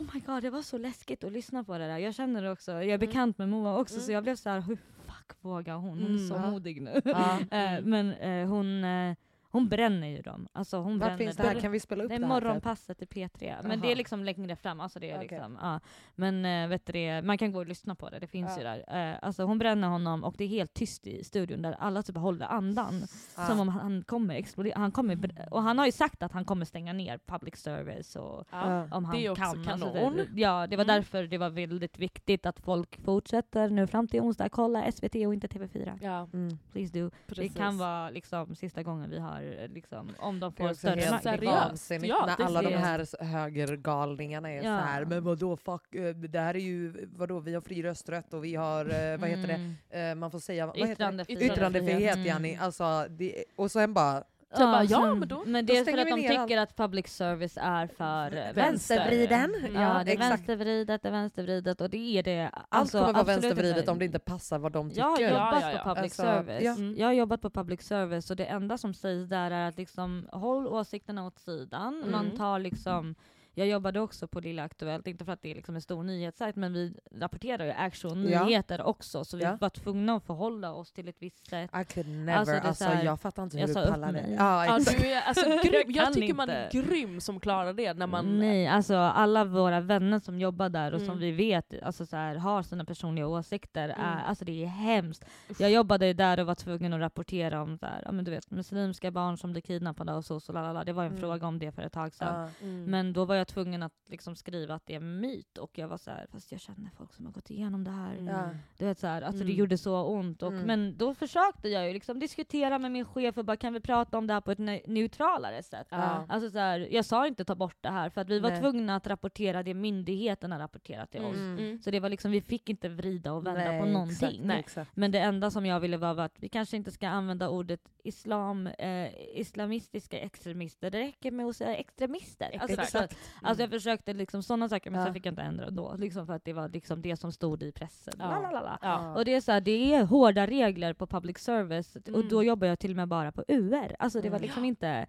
Speaker 1: Oh my god, det var så läskigt att lyssna på det där. Jag känner det också, jag är
Speaker 2: Mm.
Speaker 1: bekant med Moa också
Speaker 2: Mm.
Speaker 1: så jag blev så här, hur fuck vågar hon? Hon är
Speaker 2: Mm.
Speaker 1: så
Speaker 3: Ja.
Speaker 1: modig nu. Eh, men eh, hon, eh, hon bränner ju dem. Alltså hon
Speaker 3: Vart
Speaker 1: bränner
Speaker 3: finns det här? Kan vi spela upp
Speaker 1: det är
Speaker 3: det här? typ?
Speaker 1: morgonpasset i P3, men det
Speaker 3: Jaha.
Speaker 1: är liksom längre fram. Alltså det är
Speaker 3: Okej.
Speaker 1: liksom, ja. Men äh, vet du det, man kan gå och lyssna på det, det finns
Speaker 3: Ja.
Speaker 1: ju där. Eh, alltså hon bränner honom och det är helt tyst i studion där alla typ håller andan.
Speaker 3: Ja.
Speaker 1: Som om han kommer explodera. Han kommer, och han har ju sagt att han kommer stänga ner public service och
Speaker 2: Ja.
Speaker 1: om han
Speaker 2: Det är också
Speaker 1: kan. Alltså
Speaker 2: kanon.
Speaker 1: det, ja, det var
Speaker 2: Mm.
Speaker 1: därför det var väldigt viktigt att folk fortsätter nu fram till onsdag. Kolla SVT och inte TV4.
Speaker 2: Ja,
Speaker 3: Mm.
Speaker 1: Please do.
Speaker 2: precis.
Speaker 1: Det kan vara liksom sista gången vi har, eh, liksom, om de
Speaker 3: Det
Speaker 1: får större makt.
Speaker 2: seriöst. Ja,
Speaker 3: när
Speaker 2: det
Speaker 3: alla de här högergalningarna är
Speaker 1: Ja.
Speaker 3: så här. men vadå fuck, eh, det här är ju, vadå vi har fri rösträtt och vi har, eh, vad heter det,
Speaker 1: Mm.
Speaker 3: Eh, man får säga, vad heter det?
Speaker 1: Yttrandefrihet.
Speaker 3: Yttrandefrihet
Speaker 1: Mm.
Speaker 3: Janni, alltså, det, och sen bara
Speaker 2: Så jag bara, ja, men då-
Speaker 1: men
Speaker 3: då
Speaker 1: det är för att de tycker att public service är för eh,
Speaker 3: Vänstervriden.
Speaker 1: vänster.
Speaker 3: Ja,
Speaker 1: Ja, det är
Speaker 3: exakt.
Speaker 1: vänstervridet, det är vänstervridet och det är det.
Speaker 3: allt
Speaker 1: Alltså,
Speaker 3: kommer vara vänstervridet om det inte passar vad de tycker.
Speaker 1: Jag har jobbat
Speaker 2: Ja, ja, ja.
Speaker 1: på public
Speaker 3: Alltså,
Speaker 1: service.
Speaker 3: ja.
Speaker 2: Mm.
Speaker 1: Jag har jobbat på public service och det enda som sägs där är att liksom håll åsikterna åt sidan. Man
Speaker 2: Mm.
Speaker 1: tar liksom jag jobbade också på Lilla Aktuellt, inte för att det är liksom en stor nyhetssajt, men vi rapporterar ju actual
Speaker 3: Ja.
Speaker 1: också, så vi
Speaker 3: Ja.
Speaker 1: var tvungna att förhålla oss till ett visst sätt.
Speaker 3: I could never,
Speaker 1: Alltså,
Speaker 3: alltså,
Speaker 1: är här-
Speaker 3: jag fattar inte hur du pallar det. Ja,
Speaker 2: Ja, du är alltså grym.
Speaker 1: Jag
Speaker 2: tycker man är grym som klarar det när man...
Speaker 1: Nej, alltså alla våra vänner som jobbar där och som
Speaker 2: Mm.
Speaker 1: vi vet alltså, så här, har sina personliga åsikter, är,
Speaker 2: Mm.
Speaker 1: alltså det är hemskt. Jag jobbade ju där och var tvungen att rapportera om så här, ja, men du vet, muslimska barn som blir kidnappade och så, så lalala. Det var en
Speaker 3: Mm.
Speaker 1: fråga om det för ett tag sedan.
Speaker 2: Mm.
Speaker 1: Men då var jag tvungen att liksom skriva att det är en myt och jag var så här, fast jag känner folk som har gått igenom det här.
Speaker 2: Mm.
Speaker 1: Du vet, så här, alltså det
Speaker 2: Mm.
Speaker 1: gjorde så ont. Och,
Speaker 3: Mm.
Speaker 1: Men då försökte jag ju liksom diskutera med min chef och bara kan vi prata om det här på ett ne- neutralare sätt?
Speaker 2: Ja.
Speaker 1: Alltså så här, jag sa inte ta bort det här för att vi var
Speaker 3: Nej.
Speaker 1: tvungna att rapportera det myndigheterna rapporterat till oss.
Speaker 3: Mm.
Speaker 2: Mm.
Speaker 1: Så det var liksom, vi fick inte vrida och vända
Speaker 3: Nej,
Speaker 1: på någonting.
Speaker 3: Exakt, nej. exakt.
Speaker 1: Men det enda som jag ville var att vi kanske inte ska använda ordet islam, eh, islamistiska extremister. Det räcker med att säga extremister. Alltså,
Speaker 2: Exakt.
Speaker 1: Så, alltså jag
Speaker 3: Mm.
Speaker 1: försökte liksom sådana saker men
Speaker 3: Ja.
Speaker 1: sen fick jag inte ändra då. Liksom för att det var liksom det som stod i pressen.
Speaker 2: Ja. Ja.
Speaker 1: Och det är, så här, det är hårda regler på public service och
Speaker 2: Mm.
Speaker 1: då jobbar jag till och med bara på UR. Alltså det var
Speaker 3: Mm.
Speaker 1: liksom inte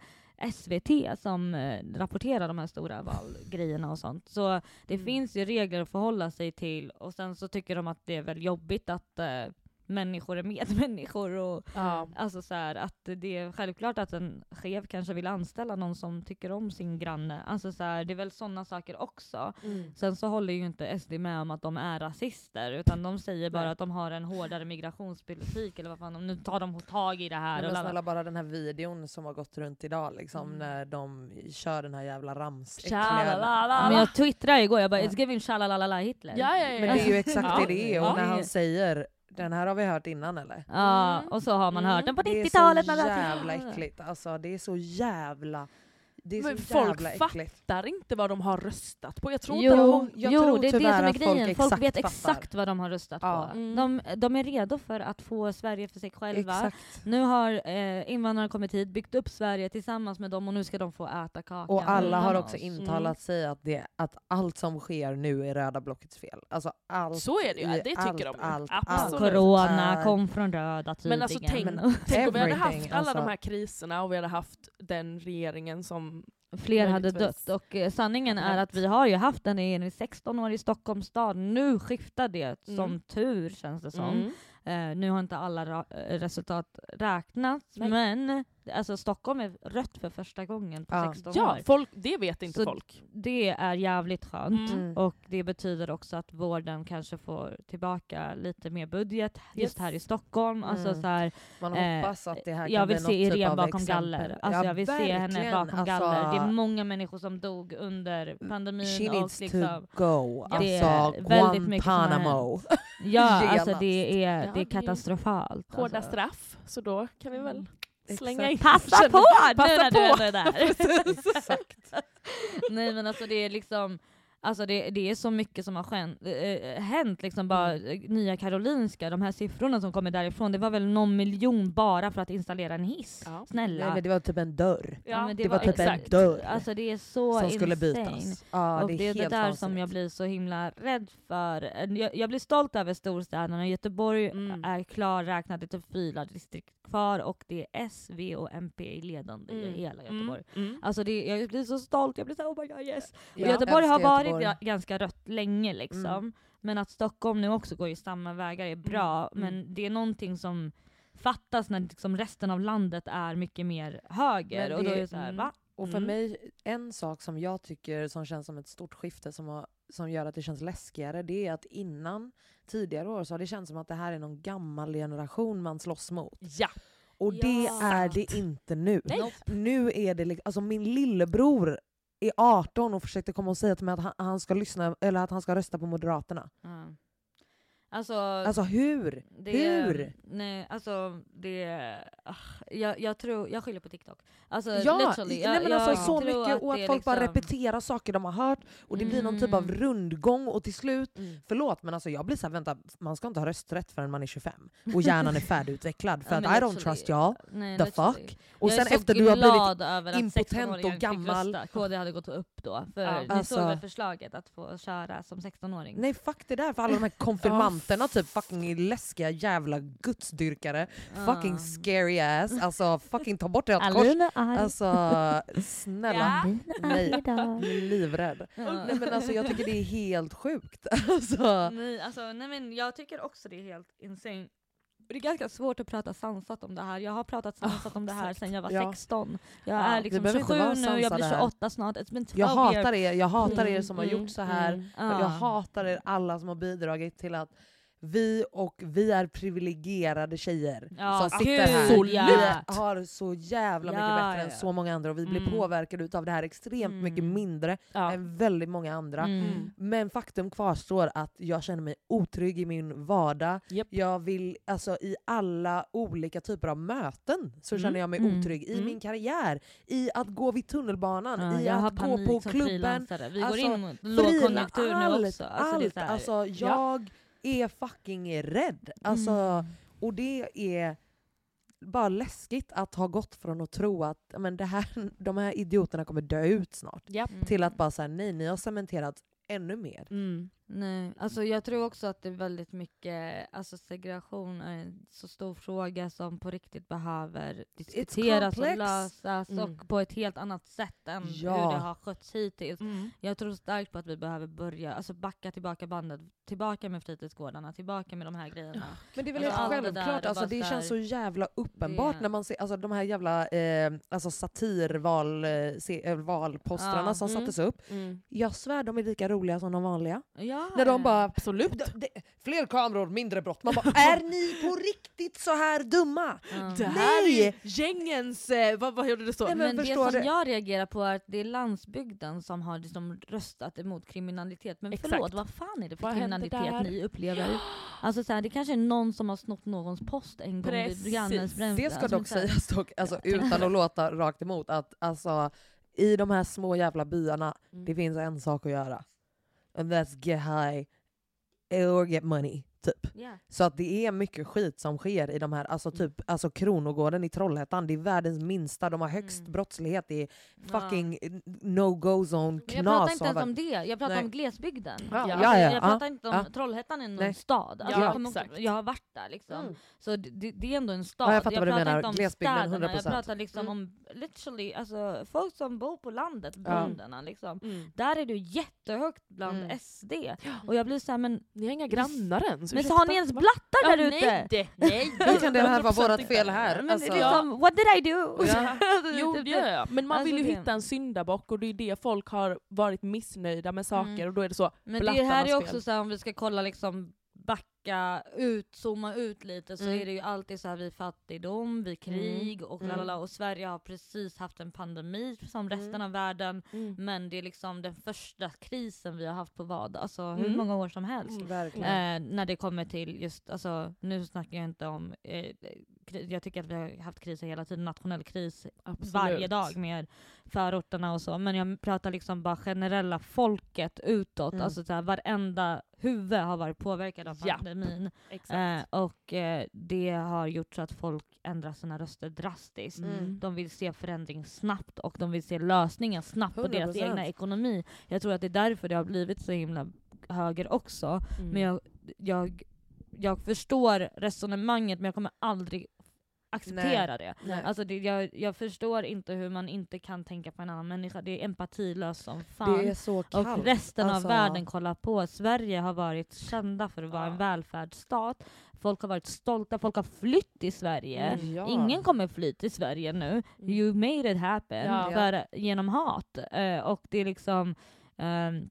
Speaker 1: SVT som eh, rapporterar de här stora valgrejerna och sånt. Så det
Speaker 2: Mm.
Speaker 1: finns ju regler att förhålla sig till och sen så tycker de att det är väl jobbigt att eh, människor är medmänniskor och
Speaker 2: Ja.
Speaker 1: Alltså så här, att det är självklart att en chef kanske vill anställa någon som tycker om sin granne. Alltså så här, det är väl sådana saker också.
Speaker 2: Mm.
Speaker 1: Sen så håller ju inte SD med om att de är rasister, utan de säger bara
Speaker 2: Nej.
Speaker 1: att de har en hårdare migrationspolitik, eller vad fan, nu tar de tag i det här.
Speaker 3: Men
Speaker 1: och
Speaker 3: snälla bara den här videon som har gått runt idag liksom,
Speaker 1: Mm.
Speaker 3: när de kör den här jävla rams.
Speaker 1: Men jag twittrade igår, jag bara. “It's giving shalalala Hitler”.
Speaker 2: Ja, ja, ja.
Speaker 3: Men det är ju exakt det det är, och när han säger den här har vi hört innan eller?
Speaker 1: Ja,
Speaker 2: Mm.
Speaker 1: och så har man
Speaker 2: Mm.
Speaker 1: hört den på
Speaker 3: Det är
Speaker 1: 90-talet.
Speaker 3: så jävla äckligt. Alltså det är så jävla... Det är
Speaker 2: Men
Speaker 3: så
Speaker 2: folk
Speaker 3: jävla äckligt.
Speaker 2: fattar inte vad de har röstat på. Jag tror
Speaker 1: Jo,
Speaker 2: inte de...
Speaker 3: jag
Speaker 1: jo
Speaker 3: tror
Speaker 1: det är det som är
Speaker 3: att folk
Speaker 1: grejen. Folk,
Speaker 3: exakt
Speaker 1: vet
Speaker 3: fattar.
Speaker 1: exakt vad de har röstat
Speaker 3: Ja.
Speaker 1: på.
Speaker 2: Mm.
Speaker 1: De, de är redo för att få Sverige för sig själva.
Speaker 3: Exakt.
Speaker 1: Nu har eh, invandrarna kommit hit, byggt upp Sverige tillsammans med dem och nu ska de få äta kakan.
Speaker 3: Och alla har också
Speaker 1: oss.
Speaker 3: intalat sig att, det, att allt som sker nu är röda blockets fel. Alltså allt,
Speaker 2: Så är det ju, det tycker
Speaker 3: allt,
Speaker 2: de.
Speaker 3: Allt,
Speaker 2: Absolut.
Speaker 3: allt
Speaker 1: Corona
Speaker 3: är-
Speaker 1: kom från röda tydligen.
Speaker 2: Men alltså tänk, tänk om vi hade haft alla
Speaker 3: alltså.
Speaker 2: de här kriserna och vi hade haft den regeringen som...
Speaker 1: Fler hade dött och eh, sanningen är att vi har ju haft en regering i 16 år i Stockholms stad. Nu skiftar det som
Speaker 2: Mm.
Speaker 1: tur känns det som.
Speaker 2: Mm.
Speaker 1: Eh, nu har inte alla ra- eh, resultat räknats
Speaker 2: Nej.
Speaker 1: men alltså, Stockholm är rött för första gången på
Speaker 3: Ja.
Speaker 1: 16
Speaker 2: Ja,
Speaker 1: år.
Speaker 2: folk, det vet inte
Speaker 1: Så
Speaker 2: folk.
Speaker 1: Det är jävligt skönt.
Speaker 2: Mm.
Speaker 1: Och det betyder också att vården kanske får tillbaka lite mer budget just
Speaker 2: Yes.
Speaker 1: här i Stockholm. Alltså,
Speaker 3: Mm.
Speaker 1: så här,
Speaker 3: Man
Speaker 1: Eh,
Speaker 3: hoppas att det här
Speaker 1: jag
Speaker 3: kan
Speaker 1: vill
Speaker 3: bli
Speaker 1: se
Speaker 3: något typ
Speaker 1: Irene
Speaker 3: av
Speaker 1: bakom galler. Alltså,
Speaker 3: Ja,
Speaker 1: jag vill se henne
Speaker 3: verkligen.
Speaker 1: bakom galler.
Speaker 3: Alltså,
Speaker 1: Det är många människor som dog under pandemin.
Speaker 3: She
Speaker 1: och
Speaker 3: needs
Speaker 1: liksom,
Speaker 3: to go.
Speaker 1: Ja, det
Speaker 3: Alltså
Speaker 1: är väldigt mycket
Speaker 3: Guantanamo.
Speaker 1: Ja,
Speaker 3: genast.
Speaker 1: alltså det är,
Speaker 2: Ja,
Speaker 1: det är katastrofalt.
Speaker 2: Hårda
Speaker 1: alltså.
Speaker 2: straff, så då kan vi väl slänga in...
Speaker 1: Passa på nu när du är där! Nej men alltså det är liksom Alltså det, det är så mycket som har skän, äh, hänt, liksom bara
Speaker 3: Mm.
Speaker 1: eh, Nya Karolinska, de här siffrorna som kommer därifrån, det var väl någon miljon bara för att installera en hiss.
Speaker 2: Ja.
Speaker 1: Snälla.
Speaker 3: Nej men det var typ en dörr
Speaker 1: Ja, men
Speaker 3: det var typ en
Speaker 2: exakt.
Speaker 3: dörr
Speaker 1: Alltså det är så
Speaker 3: som skulle
Speaker 1: insane.
Speaker 3: bytas. Ja,
Speaker 1: och
Speaker 3: det
Speaker 1: det
Speaker 3: är
Speaker 1: är det där
Speaker 3: vansinnigt.
Speaker 1: som jag blir så himla rädd för. Jag, jag blir stolt över storstäderna. Göteborg
Speaker 2: Mm.
Speaker 1: är klarräknat, det är typ fyra distrikt kvar och det är S, V och MP i ledande i
Speaker 2: Mm.
Speaker 1: hela Göteborg.
Speaker 2: Mm. Mm.
Speaker 1: Alltså det, jag blir så stolt, jag blir så oh my god yes. Och
Speaker 3: Ja,
Speaker 1: Göteborg har
Speaker 3: älskar
Speaker 1: varit ganska rött länge liksom.
Speaker 3: Mm.
Speaker 1: Men att Stockholm nu också går i samma vägar är bra.
Speaker 2: Mm.
Speaker 1: Men det är någonting som fattas när liksom resten av landet är mycket mer höger.
Speaker 3: Men
Speaker 1: och då
Speaker 3: det-
Speaker 1: är det så här,
Speaker 2: mm.
Speaker 1: va?
Speaker 3: Och för
Speaker 2: Mm.
Speaker 3: mig, en sak som jag tycker som känns som ett stort skifte som, har, som gör att det känns läskigare, det är att innan tidigare år så har det känts som att det här är någon gammal generation man slåss mot.
Speaker 2: Ja.
Speaker 3: Och det
Speaker 1: Ja.
Speaker 3: är det inte nu.
Speaker 2: Nej.
Speaker 3: Nu är det liksom, alltså min lillebror är 18 och försökte komma och säga till mig att han, han ska lyssna eller att han ska rösta på Moderaterna.
Speaker 1: Mm. Alltså,
Speaker 3: Alltså hur?
Speaker 1: det,
Speaker 3: hur?
Speaker 1: Nej, alltså det... ah, jag, jag tror, jag skyller på TikTok. Alltså
Speaker 3: Ja,
Speaker 1: literally. Jag,
Speaker 3: nej men alltså
Speaker 1: jag
Speaker 3: så
Speaker 1: tror
Speaker 3: mycket och att folk bara
Speaker 1: liksom-
Speaker 3: repeterar saker de har hört och det blir någon typ av
Speaker 1: Mm.
Speaker 3: rundgång och till slut
Speaker 2: Mm.
Speaker 3: Förlåt men alltså jag blir såhär, vänta, man ska inte ha rösträtt förrän man är 25 och hjärnan är färdigutvecklad för att I don't trust y'all.
Speaker 1: Nej,
Speaker 3: The
Speaker 1: literally.
Speaker 3: fuck? Och
Speaker 1: jag
Speaker 3: sen
Speaker 1: så
Speaker 3: efter du har blivit impotent
Speaker 1: 16-åringar
Speaker 3: och gammal.
Speaker 1: Rösta. KD hade gått upp då. För
Speaker 2: Ja.
Speaker 1: ni
Speaker 3: Alltså-
Speaker 1: såg väl förslaget att få köra som 16-åring?
Speaker 3: Nej fuck det där för alla de här konfirmanterna, typ fucking läskiga jävla gudsdyrkare. Fucking scary ass, alltså fucking ta bort det kors. Alltså snälla,
Speaker 1: Alina
Speaker 3: nej. livrädd.
Speaker 1: Ja.
Speaker 3: Nej men alltså jag tycker det är helt sjukt. Alltså,
Speaker 1: Nej, alltså, nej men jag tycker också det är helt insane. Det är ganska svårt att prata sansat om det här. Jag har pratat sansat om det här sedan jag var
Speaker 3: Ja.
Speaker 1: 16. Jag
Speaker 2: Ja,
Speaker 1: är liksom
Speaker 3: behöver inte
Speaker 1: 27
Speaker 3: vara
Speaker 1: nu, jag blir
Speaker 3: sansade här.
Speaker 1: 28 snart. It's been 12
Speaker 3: jag hatar er, jag hatar er
Speaker 2: Mm,
Speaker 3: som har
Speaker 2: mm,
Speaker 3: gjort så här.
Speaker 2: mm.
Speaker 1: Ja.
Speaker 3: Jag hatar er alla som har bidragit till att vi och vi är privilegierade tjejer
Speaker 1: Ja,
Speaker 3: som sitter
Speaker 1: gud,
Speaker 3: här.
Speaker 1: ja.
Speaker 3: Vi har så jävla mycket
Speaker 1: Ja,
Speaker 3: bättre än så många andra och vi blir
Speaker 1: Mm.
Speaker 3: påverkade av det här extremt
Speaker 1: Mm.
Speaker 3: mycket mindre
Speaker 2: Ja.
Speaker 3: än väldigt många andra.
Speaker 1: Mm.
Speaker 3: Men faktum kvarstår att jag känner mig otrygg i min vardag.
Speaker 2: Japp.
Speaker 3: Jag vill, alltså i alla olika typer av möten så
Speaker 2: Mm.
Speaker 3: känner jag mig
Speaker 1: Mm.
Speaker 3: otrygg. I
Speaker 2: Mm.
Speaker 3: min karriär, i att gå vid tunnelbanan,
Speaker 1: Ja,
Speaker 3: i att gå på klubben.
Speaker 1: Vi
Speaker 3: Alltså,
Speaker 1: går in mot lågkonjunktur nu också. Alltså, det är
Speaker 3: allt.
Speaker 1: så här,
Speaker 3: Alltså, jag är fucking rädd. Alltså,
Speaker 1: Mm.
Speaker 3: Och det är bara läskigt att ha gått från att tro att men det här, de här idioterna kommer dö ut snart.
Speaker 1: Mm.
Speaker 3: till att bara säga nej, ni har cementerat ännu mer.
Speaker 2: Mm.
Speaker 1: Nej, alltså jag tror också att det är väldigt mycket, alltså segregation är en så stor fråga som på riktigt behöver diskuteras och lösas
Speaker 2: Mm.
Speaker 1: och på ett helt annat sätt än
Speaker 3: Ja.
Speaker 1: hur det har skötts hittills.
Speaker 2: Mm.
Speaker 1: Jag tror starkt på att vi behöver börja, alltså backa tillbaka bandet, tillbaka med fritidsgårdarna, tillbaka med de här grejerna.
Speaker 3: Men det är väl
Speaker 1: Alltså,
Speaker 3: helt
Speaker 1: allt det där
Speaker 3: självklart, alltså, det känns så jävla uppenbart
Speaker 1: Det-
Speaker 3: när man ser alltså, de här jävla eh, alltså, satirval, eh, eh, valpostrarna
Speaker 1: Ja.
Speaker 3: som
Speaker 2: Mm.
Speaker 3: sattes upp.
Speaker 2: Mm.
Speaker 3: Jag svär de är lika roliga som de vanliga.
Speaker 1: Ja.
Speaker 3: När de bara
Speaker 2: Absolut.
Speaker 3: "D- d- fler kameror, mindre brott. Man bara, är ni på riktigt så här dumma?
Speaker 1: Ja.
Speaker 2: Det här
Speaker 3: Nej!
Speaker 2: är gängens... Eh, vad, vad gjorde det så?
Speaker 3: Nej,
Speaker 1: Men,
Speaker 3: men
Speaker 1: det som
Speaker 3: du-
Speaker 1: jag reagerar på är att det är landsbygden som har liksom röstat emot kriminalitet. Men
Speaker 2: Exakt.
Speaker 1: förlåt, vad fan är det för
Speaker 2: Vad
Speaker 1: kriminalitet ni upplever? Alltså så här, det kanske är någon som har snott någons post en gång vid
Speaker 2: Precis.
Speaker 1: grannens bränsle.
Speaker 3: Det ska
Speaker 1: alltså,
Speaker 3: dock sägas dock, alltså, utan att låta rakt emot, att alltså, i de här små jävla byarna,
Speaker 2: Mm.
Speaker 3: det finns en sak att göra. And that's get high or get money. Typ.
Speaker 1: Ja.
Speaker 3: Så att det är mycket skit som sker i de här, alltså typ alltså Kronogården i Trollhättan, det är världens minsta, de har högst
Speaker 1: Mm.
Speaker 3: brottslighet, det är
Speaker 1: Ja.
Speaker 3: fucking no-go zone,
Speaker 1: Men jag
Speaker 3: knas.
Speaker 1: pratar inte ens om det, jag pratar
Speaker 3: Nej.
Speaker 1: om glesbygden.
Speaker 3: Ja.
Speaker 1: Alltså,
Speaker 3: Ja, ja,
Speaker 1: jag pratar
Speaker 3: ja,
Speaker 1: inte om
Speaker 3: ja.
Speaker 1: Trollhättan är någon
Speaker 3: Nej.
Speaker 1: stad. Alltså,
Speaker 2: Ja,
Speaker 1: jag, kommer,
Speaker 2: exakt.
Speaker 1: jag har varit där liksom.
Speaker 3: Mm.
Speaker 1: Så det, det, det är ändå en stad.
Speaker 3: Ja, jag fattar vad du
Speaker 1: pratar
Speaker 3: menar.
Speaker 1: inte om
Speaker 3: Glesbygden,
Speaker 1: städerna,
Speaker 3: 100%.
Speaker 1: Jag pratar liksom
Speaker 3: Mm.
Speaker 1: om literally, alltså, folk som bor på landet,
Speaker 3: Ja.
Speaker 1: bönderna liksom.
Speaker 2: Mm.
Speaker 1: Där är du jättehögt bland
Speaker 3: Mm.
Speaker 1: SD. Och jag blir såhär, men,
Speaker 2: Ni har inga grannar ens.
Speaker 1: Men så har ni ens blattar
Speaker 2: Ja,
Speaker 1: där ute?
Speaker 2: Nej.
Speaker 3: Hur kan det här vara
Speaker 2: 100%
Speaker 3: vårt fel här?
Speaker 1: Men
Speaker 3: Alltså,
Speaker 1: det är liksom, what did I do?
Speaker 3: Ja.
Speaker 1: Alltså,
Speaker 2: Jo
Speaker 1: typ
Speaker 2: det gör jag. Men man
Speaker 1: Alltså
Speaker 2: vill ju
Speaker 1: det-
Speaker 2: hitta en syndabock och det är det folk har varit missnöjda med saker
Speaker 1: Mm.
Speaker 2: och då är det så,
Speaker 1: Men det här är också
Speaker 2: fel.
Speaker 1: så här, om vi ska kolla liksom backa ut, zooma ut lite så
Speaker 3: Mm.
Speaker 1: är det ju alltid så här vid fattigdom, vid krig och
Speaker 3: Mm.
Speaker 1: lalala. Och Sverige har precis haft en pandemi som resten
Speaker 3: Mm.
Speaker 1: av världen.
Speaker 2: Mm.
Speaker 1: Men det är liksom den första krisen vi har haft på vad? Alltså hur
Speaker 2: Mm.
Speaker 1: många år som helst.
Speaker 2: Mm.
Speaker 1: Eh, när det kommer till just, alltså, nu snackar jag inte om, eh, jag tycker att vi har haft kriser hela tiden, nationell kris
Speaker 2: Absolut.
Speaker 1: varje dag med förorterna och så. Men jag pratar liksom bara generella folket utåt.
Speaker 3: Mm.
Speaker 1: Alltså så här, varenda huvud har varit påverkad av
Speaker 2: Ja.
Speaker 1: Pandemin.
Speaker 2: Exakt.
Speaker 1: Eh, och eh, det har gjort så att folk ändrar sina röster drastiskt.
Speaker 3: Mm.
Speaker 1: De vill se förändring snabbt och de vill se lösningar snabbt på deras
Speaker 3: 100%.
Speaker 1: egna ekonomi. Jag tror att det är därför det har blivit så himla höger också.
Speaker 2: Mm.
Speaker 1: Men jag, jag, jag förstår resonemanget men jag kommer aldrig acceptera det.
Speaker 3: Nej.
Speaker 1: Alltså det, jag, jag förstår inte hur man inte kan tänka på en annan människa. Det är empatilöst som fan.
Speaker 3: det är så kallt.
Speaker 1: och resten
Speaker 3: Alltså-
Speaker 1: av världen kollar på. Sverige har varit kända för att vara
Speaker 2: Ja.
Speaker 1: en välfärdsstat. Folk har varit stolta, folk har flytt i Sverige.
Speaker 2: Mm.
Speaker 3: Ja.
Speaker 1: Ingen kommer fly till Sverige nu. You made it happen
Speaker 2: Ja.
Speaker 1: för, genom hat. Eh, och det är liksom ehm,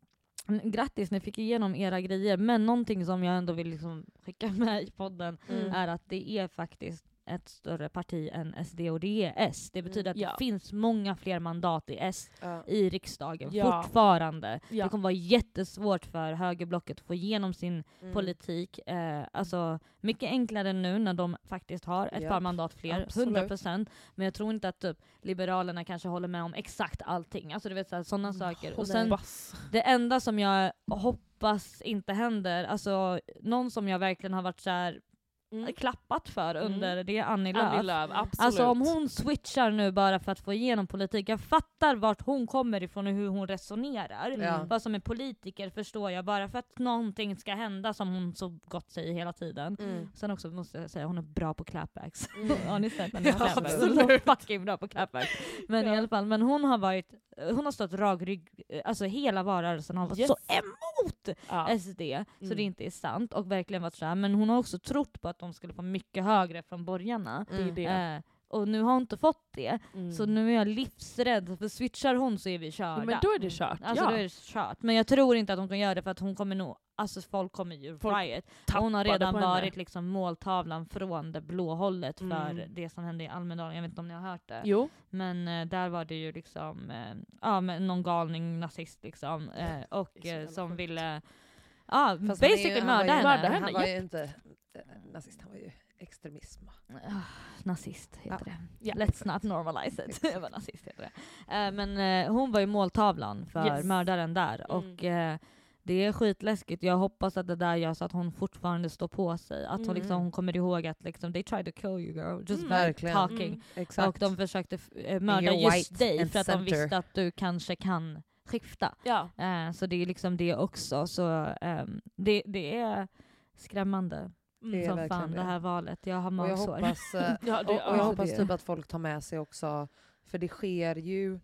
Speaker 1: Grattis, ni fick igenom era grejer. Men någonting som jag ändå vill liksom skicka med i podden
Speaker 3: Mm.
Speaker 1: är att det är faktiskt ett större parti än SD och det är S. Det betyder att
Speaker 2: Ja.
Speaker 1: det finns många fler mandat i S
Speaker 3: Ja.
Speaker 1: i riksdagen
Speaker 2: Ja.
Speaker 1: fortfarande.
Speaker 2: Ja.
Speaker 1: Det kommer vara jättesvårt för högerblocket att få igenom sin
Speaker 3: Mm.
Speaker 1: politik. Eh, alltså, mycket enklare nu när de faktiskt har ett par mandat fler,
Speaker 3: absolut.
Speaker 1: 100%. Men jag tror inte att typ, Liberalerna kanske håller med om exakt allting. Alltså du vet sådana saker. Och sen det enda som jag hoppas inte händer, alltså någon som jag verkligen har varit så här,
Speaker 2: Mm.
Speaker 1: klappat för
Speaker 2: Mm.
Speaker 1: under, det är Annie Lööf.
Speaker 2: Annie Lööf.
Speaker 1: Alltså om hon switchar nu bara för att få igenom politik, jag fattar vart hon kommer ifrån och hur hon resonerar.
Speaker 3: Ja.
Speaker 1: Vad som är politiker förstår jag, bara för att någonting ska hända som hon så gott säger hela tiden.
Speaker 3: Mm.
Speaker 1: Sen också måste jag säga, hon är bra på clapbacks.
Speaker 3: Mm.
Speaker 1: har ni sett henne
Speaker 3: Ja,
Speaker 2: absolut.
Speaker 1: fucking bra på clapbacks. Men i
Speaker 2: Ja.
Speaker 1: alla fall, men hon har varit, hon har stått rak rygg, alltså hela valrörelsen har varit
Speaker 2: Yes.
Speaker 1: så emot
Speaker 2: ja.
Speaker 1: SD, så
Speaker 2: Mm.
Speaker 1: det inte är sant. Och verkligen varit såhär, men hon har också trott på att de skulle få mycket högre från borgarna.
Speaker 2: det är det.
Speaker 1: Eh, och nu har hon inte fått det.
Speaker 2: Mm.
Speaker 1: Så nu är jag livsrädd, för switchar hon så är vi körda.
Speaker 2: Ja, men då är det kört.
Speaker 1: Alltså
Speaker 2: ja.
Speaker 1: då är det kört. Men jag tror inte att hon kan göra det för att hon kommer nog, alltså folk kommer ju
Speaker 2: Folk
Speaker 1: riot. Hon har redan varit liksom måltavlan från det blå hållet för
Speaker 2: Mm.
Speaker 1: det som hände i Almedalen, jag vet inte om ni har hört det.
Speaker 2: Jo.
Speaker 1: Men eh, där var det ju liksom, eh, ja men någon galning nazist liksom. Eh, och eh, som ville, ja
Speaker 3: ju-
Speaker 1: basically
Speaker 3: han var
Speaker 1: mörda henne.
Speaker 3: Han var ju inte eh, nazist, han var ju extremism.
Speaker 1: Ah, nazist heter det.
Speaker 2: Ja.
Speaker 1: Let's not normalize it. Jag var nazist heter det. Eh, men eh, hon var ju måltavlan för
Speaker 2: Yes.
Speaker 1: mördaren där.
Speaker 2: Mm.
Speaker 1: Och eh, det är skitläskigt. Jag hoppas att det där gör så att hon fortfarande står på sig. Att hon,
Speaker 2: Mm.
Speaker 1: liksom, hon kommer ihåg att liksom, they tried to kill you girl, just
Speaker 2: Mm.
Speaker 1: by
Speaker 3: Verkligen.
Speaker 1: talking.
Speaker 2: Mm.
Speaker 1: Och de försökte mörda just dig för att de visste att du kanske kan skifta.
Speaker 2: Ja.
Speaker 1: Så det är liksom det också. Så ehm, det, det är skrämmande
Speaker 2: Mm.
Speaker 3: Det är
Speaker 1: som fan
Speaker 3: det.
Speaker 1: det här valet. Jag har
Speaker 3: Och jag
Speaker 1: magsår.
Speaker 3: hoppas, eh,
Speaker 2: Ja, det,
Speaker 3: och, och jag
Speaker 2: ja,
Speaker 3: hoppas typ att folk tar med sig också, för det sker ju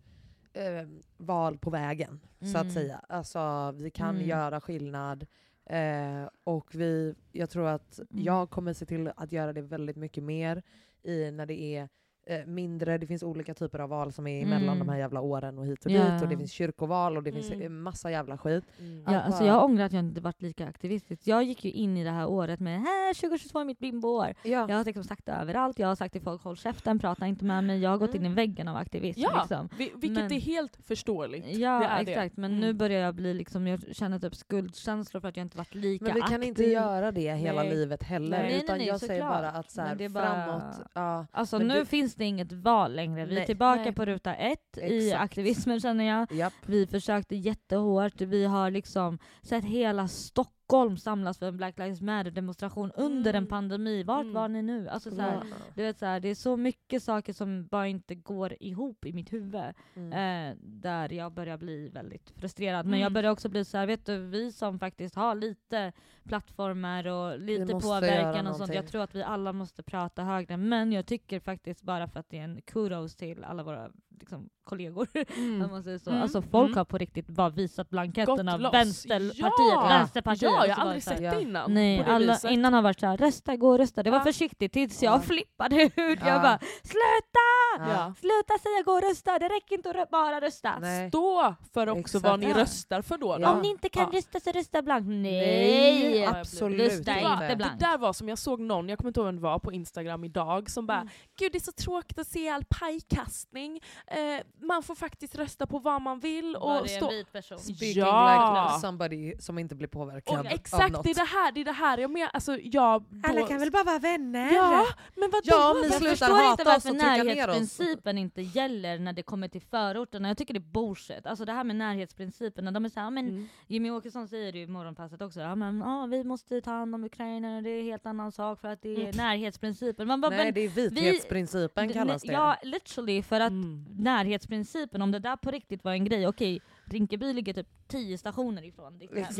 Speaker 3: eh, val på vägen, så att
Speaker 1: Mm.
Speaker 3: säga. Alltså vi kan
Speaker 1: Mm.
Speaker 3: göra skillnad. Eh, och vi, jag tror att
Speaker 1: Mm.
Speaker 3: jag kommer se till att göra det väldigt mycket mer i när det är eh, mindre, det finns olika typer av val som är
Speaker 1: Mm.
Speaker 3: de här jävla åren och hit och
Speaker 1: Ja.
Speaker 3: dit och det finns kyrkoval och det finns
Speaker 2: Mm.
Speaker 3: eh, massa jävla skit.
Speaker 2: Mm.
Speaker 1: Ja, alltså jag ångrar att jag inte varit lika aktivistisk. Jag gick ju in i det här året med här 2022 är mitt bimboår.
Speaker 3: Ja.
Speaker 1: Jag har liksom sagt det överallt, jag har sagt till folk håll käften, prata inte med mig. Jag har gått in i
Speaker 3: Mm.
Speaker 1: väggen av aktivism.
Speaker 2: Ja,
Speaker 1: Liksom.
Speaker 2: vi, vilket
Speaker 1: Men-
Speaker 2: är helt förståeligt.
Speaker 1: Ja
Speaker 2: det är det.
Speaker 1: exakt, men
Speaker 2: Mm.
Speaker 1: nu börjar jag bli liksom, jag känner typ skuldkänslor för att jag inte varit lika
Speaker 3: Men vi kan
Speaker 1: aktiv.
Speaker 3: inte göra det hela
Speaker 2: Nej.
Speaker 3: livet heller.
Speaker 2: Nej,
Speaker 1: nej,
Speaker 3: utan
Speaker 1: nej,
Speaker 3: jag säger
Speaker 1: såklart.
Speaker 3: bara att så här,
Speaker 1: det är bara-
Speaker 3: framåt, ja,
Speaker 1: Alltså
Speaker 3: Men
Speaker 1: nu
Speaker 3: du-
Speaker 1: finns det inget val längre. Vi är
Speaker 3: Nej.
Speaker 1: tillbaka
Speaker 2: Nej.
Speaker 1: på ruta ett i
Speaker 3: Exakt.
Speaker 1: aktivismen känner jag.
Speaker 3: japp.
Speaker 1: Vi försökte jättehårt. Vi har liksom sett hela Stockholm samlas för en Black Lives Matter demonstration under en
Speaker 2: Mm.
Speaker 1: pandemi. Vart
Speaker 2: Mm.
Speaker 1: var ni nu? Alltså, så här,
Speaker 3: Ja.
Speaker 1: du vet, så här, det är så mycket saker som bara inte går ihop i mitt huvud.
Speaker 3: Mm.
Speaker 1: Eh, där jag börjar bli väldigt frustrerad. Men
Speaker 2: Mm.
Speaker 1: jag börjar också bli så här, vet du, vi som faktiskt har lite plattformar och lite påverkan och sånt. Jag tror att vi alla måste prata högre. Men jag tycker faktiskt bara för att det är en kudos till alla våra liksom, kollegor.
Speaker 2: Mm.
Speaker 1: man säger så.
Speaker 2: Mm.
Speaker 1: Alltså folk
Speaker 2: Mm.
Speaker 1: har på riktigt bara visat blanketterna. Vänsterpartiet,
Speaker 2: Ja!
Speaker 1: Vänsterpartiet.
Speaker 2: Ja, jag har
Speaker 1: det
Speaker 2: aldrig sett det innan.
Speaker 1: Nej,
Speaker 2: det
Speaker 1: alla,
Speaker 2: viset.
Speaker 1: innan har varit såhär, rösta, gå och rösta. Det var
Speaker 2: Ja.
Speaker 1: försiktigt tills jag
Speaker 3: Ja.
Speaker 1: flippade ut.
Speaker 3: Ja.
Speaker 1: Jag bara, sluta!
Speaker 2: Ja.
Speaker 1: Sluta säga gå och rösta, det räcker inte att bara rösta.
Speaker 3: Nej.
Speaker 2: Stå för också
Speaker 3: Exakt.
Speaker 2: vad ni
Speaker 1: Ja.
Speaker 2: röstar för då.
Speaker 3: Ja.
Speaker 1: Om ni inte kan
Speaker 2: Ja.
Speaker 1: rösta så rösta blankt. Nej!
Speaker 3: Nej, absolut
Speaker 1: Rösta
Speaker 2: Det,
Speaker 1: inte
Speaker 2: det
Speaker 1: blankt.
Speaker 2: där var som jag såg någon, jag kommer inte ihåg vem det var, på Instagram idag som bara
Speaker 1: Mm.
Speaker 2: Gud det är så tråkigt att se all pajkastning. Eh, man får faktiskt rösta på vad man vill
Speaker 1: Var
Speaker 2: och
Speaker 1: det en vit person?
Speaker 3: Speaking
Speaker 2: Ja.
Speaker 3: like somebody som inte blir påverkad
Speaker 2: Och
Speaker 3: av
Speaker 2: exakt,
Speaker 3: något.
Speaker 2: det är det här, det är det här jag menar. Alltså, jag, då,
Speaker 3: bara vara vänner.
Speaker 2: Ja, men vadå?
Speaker 3: Ja,
Speaker 1: Jag förstår inte varför närhetsprincipen inte gäller när det kommer till förorterna. Jag tycker det är bullshit. Alltså det här med närhetsprincipen, när de är såhär, men
Speaker 2: Mm.
Speaker 1: Jimmy Åkesson säger det ju i morgonpasset också, ja men ja, vi måste ta hand om Ukraina, det är en helt annan sak för att det är
Speaker 2: Mm.
Speaker 1: närhetsprincipen. Man bara,
Speaker 3: Nej,
Speaker 1: men,
Speaker 3: det är vithetsprincipen
Speaker 1: d-
Speaker 3: kallas det.
Speaker 1: Ja, literally, för att
Speaker 2: Mm.
Speaker 1: närhetsprincipen, om det där på riktigt var en grej, okej, Rinkeby ligger typ 10 stationer ifrån
Speaker 3: Exakt.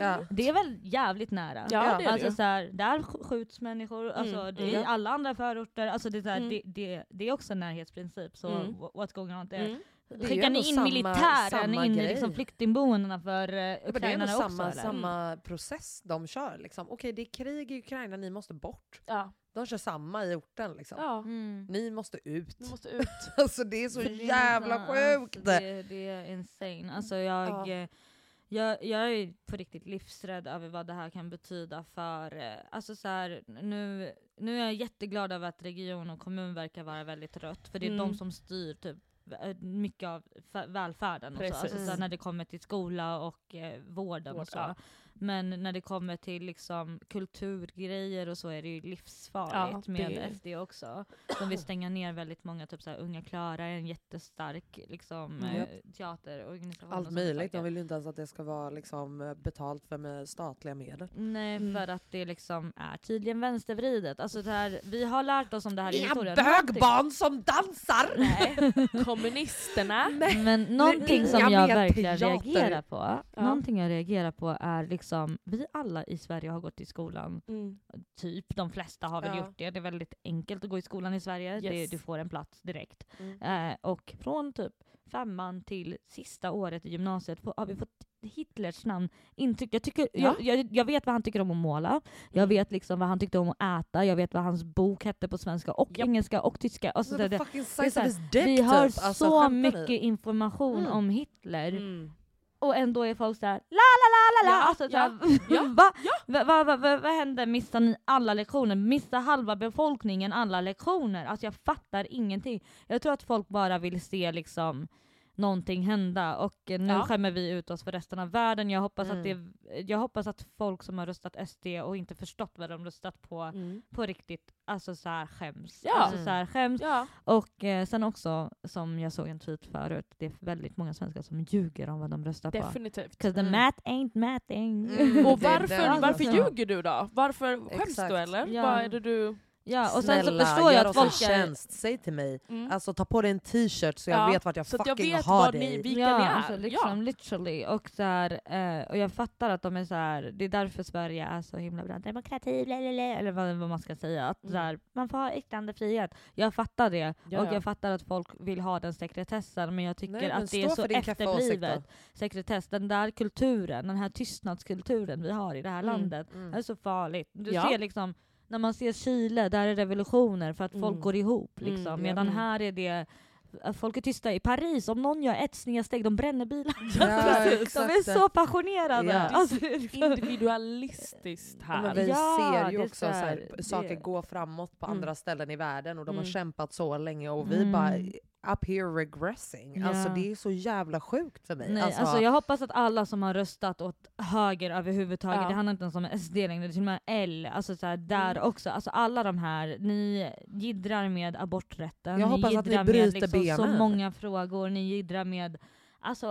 Speaker 1: ja. Det är väl jävligt nära?
Speaker 2: Ja, det är
Speaker 1: alltså
Speaker 2: det.
Speaker 1: så här, där sk- skjuts människor, alltså,
Speaker 2: Mm,
Speaker 1: det
Speaker 2: mm.
Speaker 1: är alla andra förorter, alltså det, är så här,
Speaker 2: Mm.
Speaker 1: det, det, det är också en närhetsprincip. Så
Speaker 2: Mm.
Speaker 1: wha- what's going on there?
Speaker 2: Mm.
Speaker 3: Det
Speaker 1: Skickar ni in
Speaker 3: samma-
Speaker 1: militären
Speaker 3: samma
Speaker 1: in i liksom flyktingboendena för uh,
Speaker 3: Ja, men det är
Speaker 1: ukrainarna också?
Speaker 3: samma,
Speaker 1: eller?
Speaker 3: samma process de kör. Liksom. Okej, det är krig i Ukraina, ni måste bort.
Speaker 2: Ja.
Speaker 3: De kör samma i orten. Liksom.
Speaker 2: ja,
Speaker 1: Mm.
Speaker 3: Ni måste ut.
Speaker 2: du måste ut.
Speaker 3: Alltså det är så
Speaker 1: det är
Speaker 3: jävla
Speaker 1: liksom-
Speaker 3: sjukt!
Speaker 1: Alltså, det, det är insane. Alltså jag,
Speaker 3: Ja.
Speaker 1: eh, jag, jag är på riktigt livsrädd över vad det här kan betyda för... eh, Alltså så här, nu, nu är jag jätteglad över att region och kommun verkar vara väldigt rött, för det är
Speaker 2: Mm.
Speaker 1: de som styr typ eh, mycket av välfärden och så. Alltså så här, när det kommer till skola och eh, vården
Speaker 2: Vård,
Speaker 1: och så.
Speaker 2: ja.
Speaker 1: Men när det kommer till liksom kulturgrejer och så är det ju livsfarligt
Speaker 2: Ja,
Speaker 1: med
Speaker 2: det-
Speaker 1: SD också. De vill stänga ner väldigt många, typ så här, Unga Klara är en jättestark liksom,
Speaker 3: Mm.
Speaker 1: eh, teaterorganisation. och
Speaker 3: Allt möjligt.
Speaker 1: saker.
Speaker 3: De vill ju inte ens att det ska vara liksom, betalt för med statliga medel.
Speaker 1: Nej,
Speaker 2: Mm.
Speaker 1: för att det liksom är tydligen vänstervridet. Alltså det här, vi har lärt oss om det här i
Speaker 3: Inga
Speaker 1: historien.
Speaker 3: bögbarn som dansar!
Speaker 2: Nej. Kommunisterna.
Speaker 1: Men någonting som
Speaker 3: inga
Speaker 1: jag verkligen
Speaker 3: teater.
Speaker 1: reagerar på,
Speaker 2: Ja.
Speaker 1: någonting jag reagerar på är liksom, vi alla i Sverige har gått i skolan
Speaker 2: Mm.
Speaker 1: Typ, de flesta har väl
Speaker 3: Ja.
Speaker 1: gjort det. Det är väldigt enkelt att gå i skolan i Sverige. Det,
Speaker 2: Yes.
Speaker 1: du får en plats direkt.
Speaker 3: Mm.
Speaker 1: Eh, och från typ femman till sista året i gymnasiet har vi fått Hitlers namn intryckt. Jag, tycker,
Speaker 2: Ja.
Speaker 1: jag, jag, jag vet vad han tycker om att måla, jag
Speaker 2: Mm.
Speaker 1: vet liksom vad han tyckte om att äta, jag vet vad hans bok hette på svenska och
Speaker 2: Japp.
Speaker 1: engelska och tyska. Alltså,
Speaker 3: Alltså,
Speaker 1: det, det,
Speaker 3: fucking
Speaker 1: är
Speaker 3: size
Speaker 1: så
Speaker 3: of
Speaker 1: här,
Speaker 3: his dick
Speaker 1: vi har
Speaker 3: typ. Alltså,
Speaker 1: så
Speaker 3: skämtar ni?
Speaker 1: mycket information
Speaker 3: Mm.
Speaker 1: om Hitler
Speaker 2: Mm.
Speaker 1: Och ändå är folk såhär la la la la la.
Speaker 2: Ja,
Speaker 1: alltså, så här,
Speaker 2: ja,
Speaker 1: va?
Speaker 2: ja.
Speaker 1: Va, va, va, va, vad händer? Missar ni alla lektioner? Missar halva befolkningen alla lektioner? Alltså jag fattar ingenting. Jag tror att folk bara vill se liksom någonting hända och nu
Speaker 2: Ja.
Speaker 1: skämmer vi ut oss för resten av världen. Jag hoppas, att
Speaker 3: Mm.
Speaker 1: det, jag hoppas att folk som har röstat SD och inte förstått vad de röstat på
Speaker 2: Mm.
Speaker 1: på riktigt alltså så här skäms.
Speaker 2: Ja.
Speaker 1: Alltså
Speaker 3: Mm.
Speaker 1: så här skäms.
Speaker 2: Ja.
Speaker 1: Och eh, sen också, som jag såg en tweet förut, det är väldigt många svenskar som ljuger om vad de röstar på.
Speaker 2: Definitivt.
Speaker 1: 'Cause the
Speaker 3: Mm.
Speaker 1: math ain't mathing.
Speaker 3: Mm.
Speaker 2: Och varför, varför
Speaker 1: alltså.
Speaker 2: ljuger du då? Varför skäms
Speaker 3: Exakt.
Speaker 2: du eller?
Speaker 1: Ja.
Speaker 2: Vad är det du...
Speaker 1: Ja, och sen så förstår jag att folk är...
Speaker 3: tjänst, säg till mig.
Speaker 2: Mm.
Speaker 3: Alltså ta på dig en t-shirt så jag
Speaker 2: Ja,
Speaker 3: vet vart jag
Speaker 2: så att jag
Speaker 3: fucking
Speaker 2: vet
Speaker 3: har
Speaker 2: vad
Speaker 3: dig.
Speaker 2: ni- vilka
Speaker 1: ja,
Speaker 2: ni är.
Speaker 1: Alltså, liksom,
Speaker 2: Ja.
Speaker 1: literally. Och, så här, eh, och jag fattar att de är så här, det är därför Sverige är så himla bra. Demokrati, bla, bla, bla, eller vad, vad man ska säga. Att, så här, man får ha yttrandefrihet. Jag fattar det.
Speaker 2: Mm. Ja,
Speaker 1: och
Speaker 2: ja.
Speaker 1: jag fattar att folk vill ha den sekretessen, men jag tycker
Speaker 3: Nej, men
Speaker 1: att det är så efterblivet. Sekretess, den där kulturen, den här tystnadskulturen vi har i det här
Speaker 2: Mm,
Speaker 1: landet,
Speaker 3: mm.
Speaker 1: det är så farligt. Du
Speaker 2: Ja.
Speaker 1: ser liksom, när man ser Chile, där är revolutioner för att folk
Speaker 2: Mm.
Speaker 1: går ihop.
Speaker 2: Mm,
Speaker 1: Liksom.
Speaker 2: ja.
Speaker 1: Medan
Speaker 2: Mm.
Speaker 1: här är det folk är tysta. I Paris, om någon gör ett snedsteg, de bränner bilar.
Speaker 3: Ja,
Speaker 1: de
Speaker 3: exakt.
Speaker 1: är så passionerade.
Speaker 3: Ja.
Speaker 1: Alltså, det är liksom-
Speaker 2: Individualistiskt här.
Speaker 3: vi
Speaker 1: Ja,
Speaker 3: ser ju också
Speaker 1: så
Speaker 3: så
Speaker 1: här,
Speaker 3: här,
Speaker 1: det-
Speaker 3: saker gå framåt på
Speaker 2: Mm.
Speaker 3: andra ställen i världen och de har
Speaker 2: Mm.
Speaker 3: kämpat så länge och vi
Speaker 1: Mm.
Speaker 3: bara up here regressing. Alltså
Speaker 1: Ja.
Speaker 3: det är så jävla sjukt för mig.
Speaker 1: Nej,
Speaker 3: alltså,
Speaker 1: alltså, jag hoppas att alla som har röstat åt höger överhuvudtaget,
Speaker 2: Ja.
Speaker 1: det handlar inte ens om SD längre, det är till och med L, alltså så här, där
Speaker 2: Mm.
Speaker 1: också. Alltså alla de här, ni jiddrar med aborträtten,
Speaker 3: Jag
Speaker 1: ni
Speaker 3: hoppas att ni bryter
Speaker 1: med liksom så många frågor, ni jiddrar med alltså,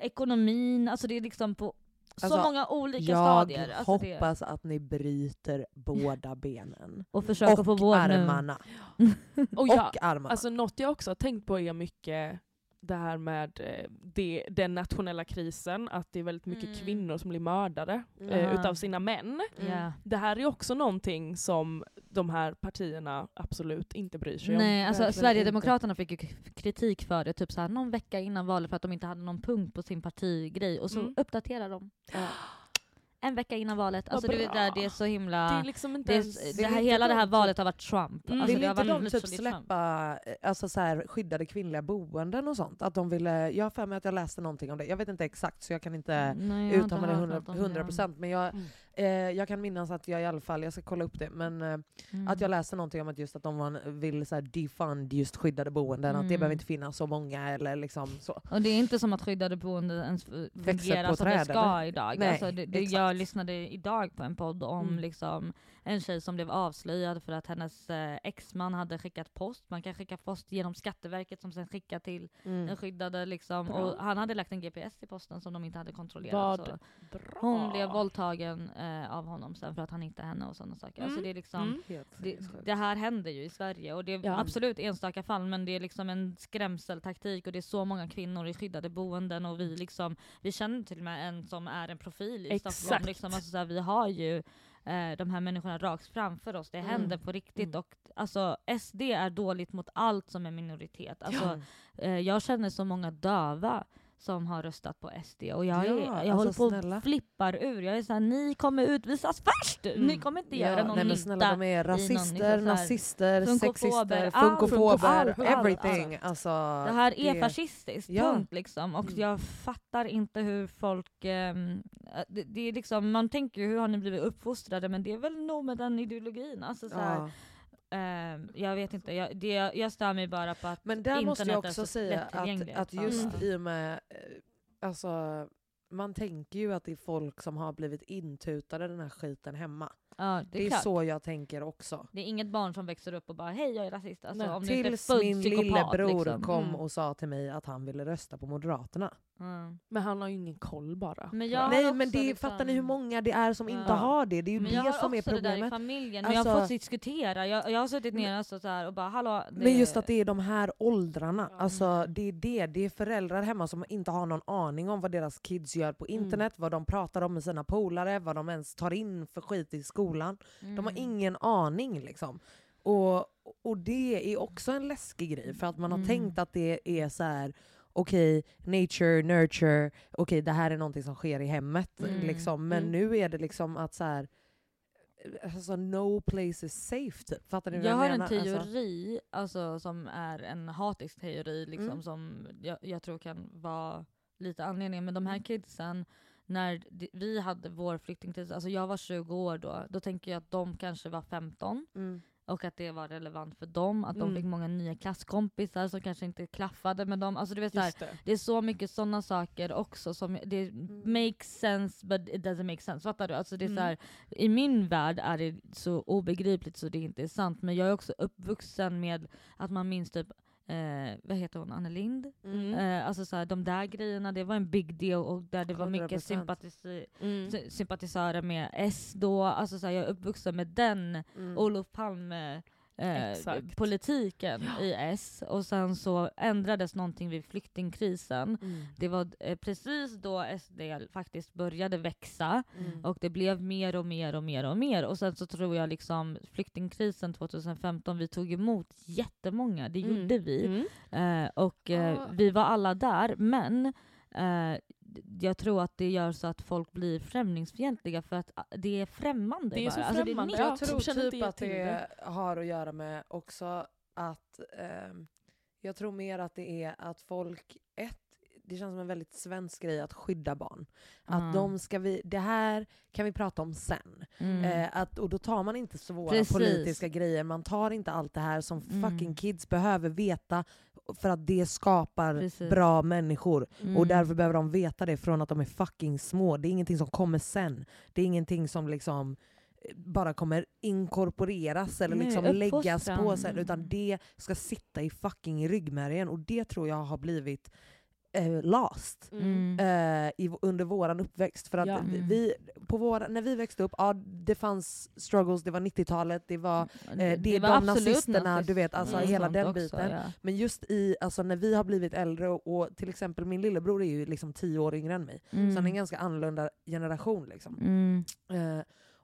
Speaker 1: ekonomin, alltså det är liksom på så
Speaker 3: Alltså,
Speaker 1: många olika
Speaker 3: jag
Speaker 1: stadier. Alltså det,
Speaker 3: hoppas att ni bryter båda benen.
Speaker 1: och försöker få
Speaker 3: Och
Speaker 1: vård nu.
Speaker 3: armarna.
Speaker 2: Och jag,
Speaker 3: Och armarna.
Speaker 2: Alltså något jag också har tänkt på är mycket det här med eh, det, den nationella krisen, att det är väldigt mycket
Speaker 1: Mm.
Speaker 2: kvinnor som blir mördade
Speaker 3: Mm.
Speaker 2: eh, utav sina män.
Speaker 1: Ja.
Speaker 2: Det här är också någonting som de här partierna absolut inte bryr sig om.
Speaker 1: Nej, alltså
Speaker 3: Verkligen
Speaker 1: Sverigedemokraterna fick ju kritik för det typ så här, någon vecka innan valet för att de inte hade någon punkt på sin partigrej och så
Speaker 2: Mm.
Speaker 1: uppdaterar de.
Speaker 3: Ja.
Speaker 1: En vecka innan valet. Alltså det, är
Speaker 2: bra.
Speaker 1: där, det är så himla...
Speaker 2: Det är liksom inte
Speaker 1: det är,
Speaker 2: ens...
Speaker 1: det här,
Speaker 3: inte
Speaker 1: hela det här
Speaker 3: de
Speaker 1: valet har varit Trump.
Speaker 2: Mm.
Speaker 1: Alltså
Speaker 3: Vill
Speaker 1: det har
Speaker 3: inte
Speaker 1: varit
Speaker 3: de typ släppa eh, alltså så här, skyddade kvinnliga boenden och sånt? Att de ville, jag har för mig att jag läste någonting om det. Jag vet inte exakt så jag kan inte
Speaker 1: Nej, jag har inte
Speaker 3: uttala mig
Speaker 1: hört
Speaker 3: hundra-
Speaker 1: något om det.
Speaker 3: 100 procent. Men jag,
Speaker 2: Mm.
Speaker 3: Eh, jag kan minnas att jag i alla fall, jag ska kolla upp det, men eh,
Speaker 1: Mm.
Speaker 3: att jag läste någonting om att just att de var, vill så här, defund just skyddade boenden. Att det
Speaker 1: Mm.
Speaker 3: behöver inte finnas så många eller liksom så.
Speaker 1: Och det är inte som att skyddade boenden ens fungerar som det ska
Speaker 3: eller?
Speaker 1: idag.
Speaker 3: Nej,
Speaker 1: alltså det, det, jag lyssnade idag på en podd om
Speaker 3: Mm.
Speaker 1: liksom, en tjej som blev avslöjad för att hennes eh, exman hade skickat post. Man kan skicka post genom Skatteverket som sen skickar till
Speaker 3: Mm.
Speaker 1: den skyddade. Liksom,
Speaker 2: Bra.
Speaker 1: och han hade lagt en GPS i posten som de inte hade kontrollerat.
Speaker 2: Vad
Speaker 1: Så.
Speaker 2: bra.
Speaker 1: Hon blev våldtagen eh, av honom sen för att han hittade henne och sådana saker. Alltså
Speaker 2: Mm.
Speaker 1: det, är liksom,
Speaker 2: Mm.
Speaker 1: Det, det här händer ju i Sverige och det är
Speaker 2: Ja.
Speaker 1: absolut enstaka fall men det är liksom en skrämseltaktik och det är så många kvinnor i skyddade boenden och vi liksom, vi känner till och med en som är en profil i
Speaker 2: Exakt.
Speaker 1: Stockholm. Liksom, alltså så här, vi har ju eh, de här människorna rakt framför oss, det
Speaker 3: Mm.
Speaker 1: händer på riktigt
Speaker 2: Mm.
Speaker 1: och alltså SD är dåligt mot allt som är minoritet. Alltså, eh, jag känner så många döva som har röstat på SD och jag, är,
Speaker 3: Ja,
Speaker 1: jag
Speaker 3: alltså
Speaker 1: håller på
Speaker 3: snälla.
Speaker 1: och flippar ur. Jag är såhär, ni kommer utvisas först! Ni
Speaker 2: Mm.
Speaker 1: kommer inte
Speaker 3: Ja,
Speaker 1: göra någon
Speaker 3: nej, men
Speaker 1: nytta.
Speaker 3: snälla, de är
Speaker 1: någon liksom
Speaker 3: rasister,
Speaker 1: här
Speaker 3: nazister, sexister, funkofober, everything. Alltså,
Speaker 1: Det här är
Speaker 3: det-
Speaker 1: fascistiskt,
Speaker 3: Ja.
Speaker 1: punkt liksom. Och
Speaker 3: Mm.
Speaker 1: jag fattar inte hur folk... ehm, det, det är liksom, man tänker ju hur har ni blivit uppfostrade men det är väl nog med den ideologin. Alltså, så här,
Speaker 3: Ja.
Speaker 1: Ehm, jag vet inte, jag, det, jag stör mig bara på att
Speaker 3: Men där måste jag
Speaker 1: är
Speaker 3: också
Speaker 1: så
Speaker 3: säga att, att just
Speaker 1: Mm.
Speaker 3: i och med, eh, alltså man tänker ju att det är folk som har blivit intutade den här skiten hemma.
Speaker 1: ja, det
Speaker 3: Det
Speaker 1: är,
Speaker 3: är
Speaker 1: klart.
Speaker 3: så jag tänker också.
Speaker 1: Det är inget barn som växer upp och bara hej jag är rasist. Alltså,
Speaker 2: Nej.
Speaker 1: om inte är
Speaker 3: Tills
Speaker 1: född
Speaker 3: min lillebror
Speaker 1: liksom.
Speaker 3: kom
Speaker 2: Mm.
Speaker 3: och sa till mig att han ville rösta på Moderaterna.
Speaker 1: Mm.
Speaker 2: Men han har ju ingen koll bara.
Speaker 1: Men jag har
Speaker 3: Nej men det,
Speaker 1: liksom-
Speaker 3: fattar ni hur många det är som
Speaker 1: Ja.
Speaker 3: inte har det? Det är ju
Speaker 1: Men jag
Speaker 3: det
Speaker 1: har
Speaker 3: som är
Speaker 1: också det där i
Speaker 3: problemet.
Speaker 1: familjen, men jag har
Speaker 3: Alltså-
Speaker 1: fått diskutera. Jag, jag har suttit ner alltså så här och bara hallå. Det,
Speaker 3: Men just att det är de här åldrarna,
Speaker 2: Ja.
Speaker 3: alltså det är det. Det är föräldrar hemma som inte har någon aning om vad deras kids gör på
Speaker 2: Mm.
Speaker 3: internet, vad de pratar om med sina polare, vad de ens tar in för skit i skolan. De har
Speaker 1: Mm.
Speaker 3: ingen aning liksom. Och, och det är också en läskig grej för att man har
Speaker 1: Mm.
Speaker 3: tänkt att det är så här. Okej, nature, nurture, okej det här är någonting som sker i hemmet.
Speaker 1: Mm.
Speaker 3: Liksom. Men
Speaker 2: Mm.
Speaker 3: nu är det liksom att så här. Alltså no place is safe typ. Fattar ni vad
Speaker 1: Jag
Speaker 3: jag,
Speaker 1: har
Speaker 3: menar?
Speaker 1: en
Speaker 3: Alltså,
Speaker 1: teori alltså, som är en hatisk teori liksom,
Speaker 3: Mm.
Speaker 1: som jag, jag tror kan vara lite anledningen. Men de
Speaker 3: Mm.
Speaker 1: här kidsen, när vi hade vår flyktingtid, alltså jag var 20 år då, då tänker jag att de kanske var 15
Speaker 3: mm.
Speaker 1: Och att det var relevant för dem. Att de
Speaker 2: Mm.
Speaker 1: fick många nya klasskompisar som kanske inte klaffade med dem. Alltså, du vet, så här,
Speaker 2: det.
Speaker 1: det är så mycket sådana saker också som det
Speaker 3: Mm.
Speaker 1: makes sense but it doesn't make sense. Fattar du? Alltså det är
Speaker 2: Mm.
Speaker 1: så här, I min värld är det så obegripligt så det inte är sant. Men jag är också uppvuxen med att man minns typ eh, vad heter hon, Anna Lind?
Speaker 3: Mm.
Speaker 1: Eh, alltså så här, de där grejerna, det var en big deal och där det var mycket
Speaker 3: 100%.
Speaker 1: sympatisi
Speaker 2: Mm.
Speaker 1: sy- sympatisörer med S då, alltså så här, jag är uppvuxen med den
Speaker 3: Mm.
Speaker 1: Olof Palme eh, politiken i S och sen så ändrades någonting vid flyktingkrisen.
Speaker 3: Mm.
Speaker 1: Det var eh, precis då SD faktiskt började växa
Speaker 3: Mm.
Speaker 1: och det blev mer och mer och mer och mer. Och sen så tror jag liksom flyktingkrisen 2015, vi tog emot jättemånga, det
Speaker 2: Mm.
Speaker 1: gjorde vi.
Speaker 2: Mm.
Speaker 1: Eh, och eh,
Speaker 3: Ja.
Speaker 1: vi var alla där, men eh, jag tror att det gör så att folk blir främlingsfientliga för att ah, det är främmande
Speaker 2: Det är så
Speaker 1: bara. Alltså,
Speaker 2: främmande.
Speaker 3: Jag tror typ att det har att göra med också att ehm, jag tror mer att det är att folk, ett, det känns som en väldigt svensk grej att skydda barn. Att
Speaker 1: Mm.
Speaker 3: de ska vi, det här kan vi prata om sen.
Speaker 1: Mm.
Speaker 3: Eh, att, och då tar man inte svåra
Speaker 1: Precis.
Speaker 3: politiska grejer, man tar inte allt det här som
Speaker 1: Mm.
Speaker 3: fucking kids behöver veta för att det skapar
Speaker 1: Precis.
Speaker 3: bra människor.
Speaker 1: Mm.
Speaker 3: Och därför behöver de veta det från att de är fucking små. Det är ingenting som kommer sen. Det är ingenting som liksom eh, bara kommer inkorporeras eller
Speaker 1: Nej,
Speaker 3: liksom läggas på sen. Utan det ska sitta i fucking ryggmärgen. Och det tror jag har blivit eh, last.
Speaker 1: Mm.
Speaker 3: Eh, i, under våran uppväxt. För att
Speaker 2: Ja.
Speaker 1: Mm.
Speaker 3: vi, på våra, när vi växte upp, ja, det fanns struggles, det var 90-talet, det var det är de nazisterna, du vet, alltså
Speaker 1: Mm.
Speaker 3: hela
Speaker 1: Sånt
Speaker 3: den
Speaker 1: också,
Speaker 3: biten.
Speaker 1: ja.
Speaker 3: Men just i, alltså när vi har blivit äldre, och, och till exempel min lillebror är ju liksom tio år yngre än mig,
Speaker 1: Mm.
Speaker 3: så han är en ganska annorlunda generation. Liksom.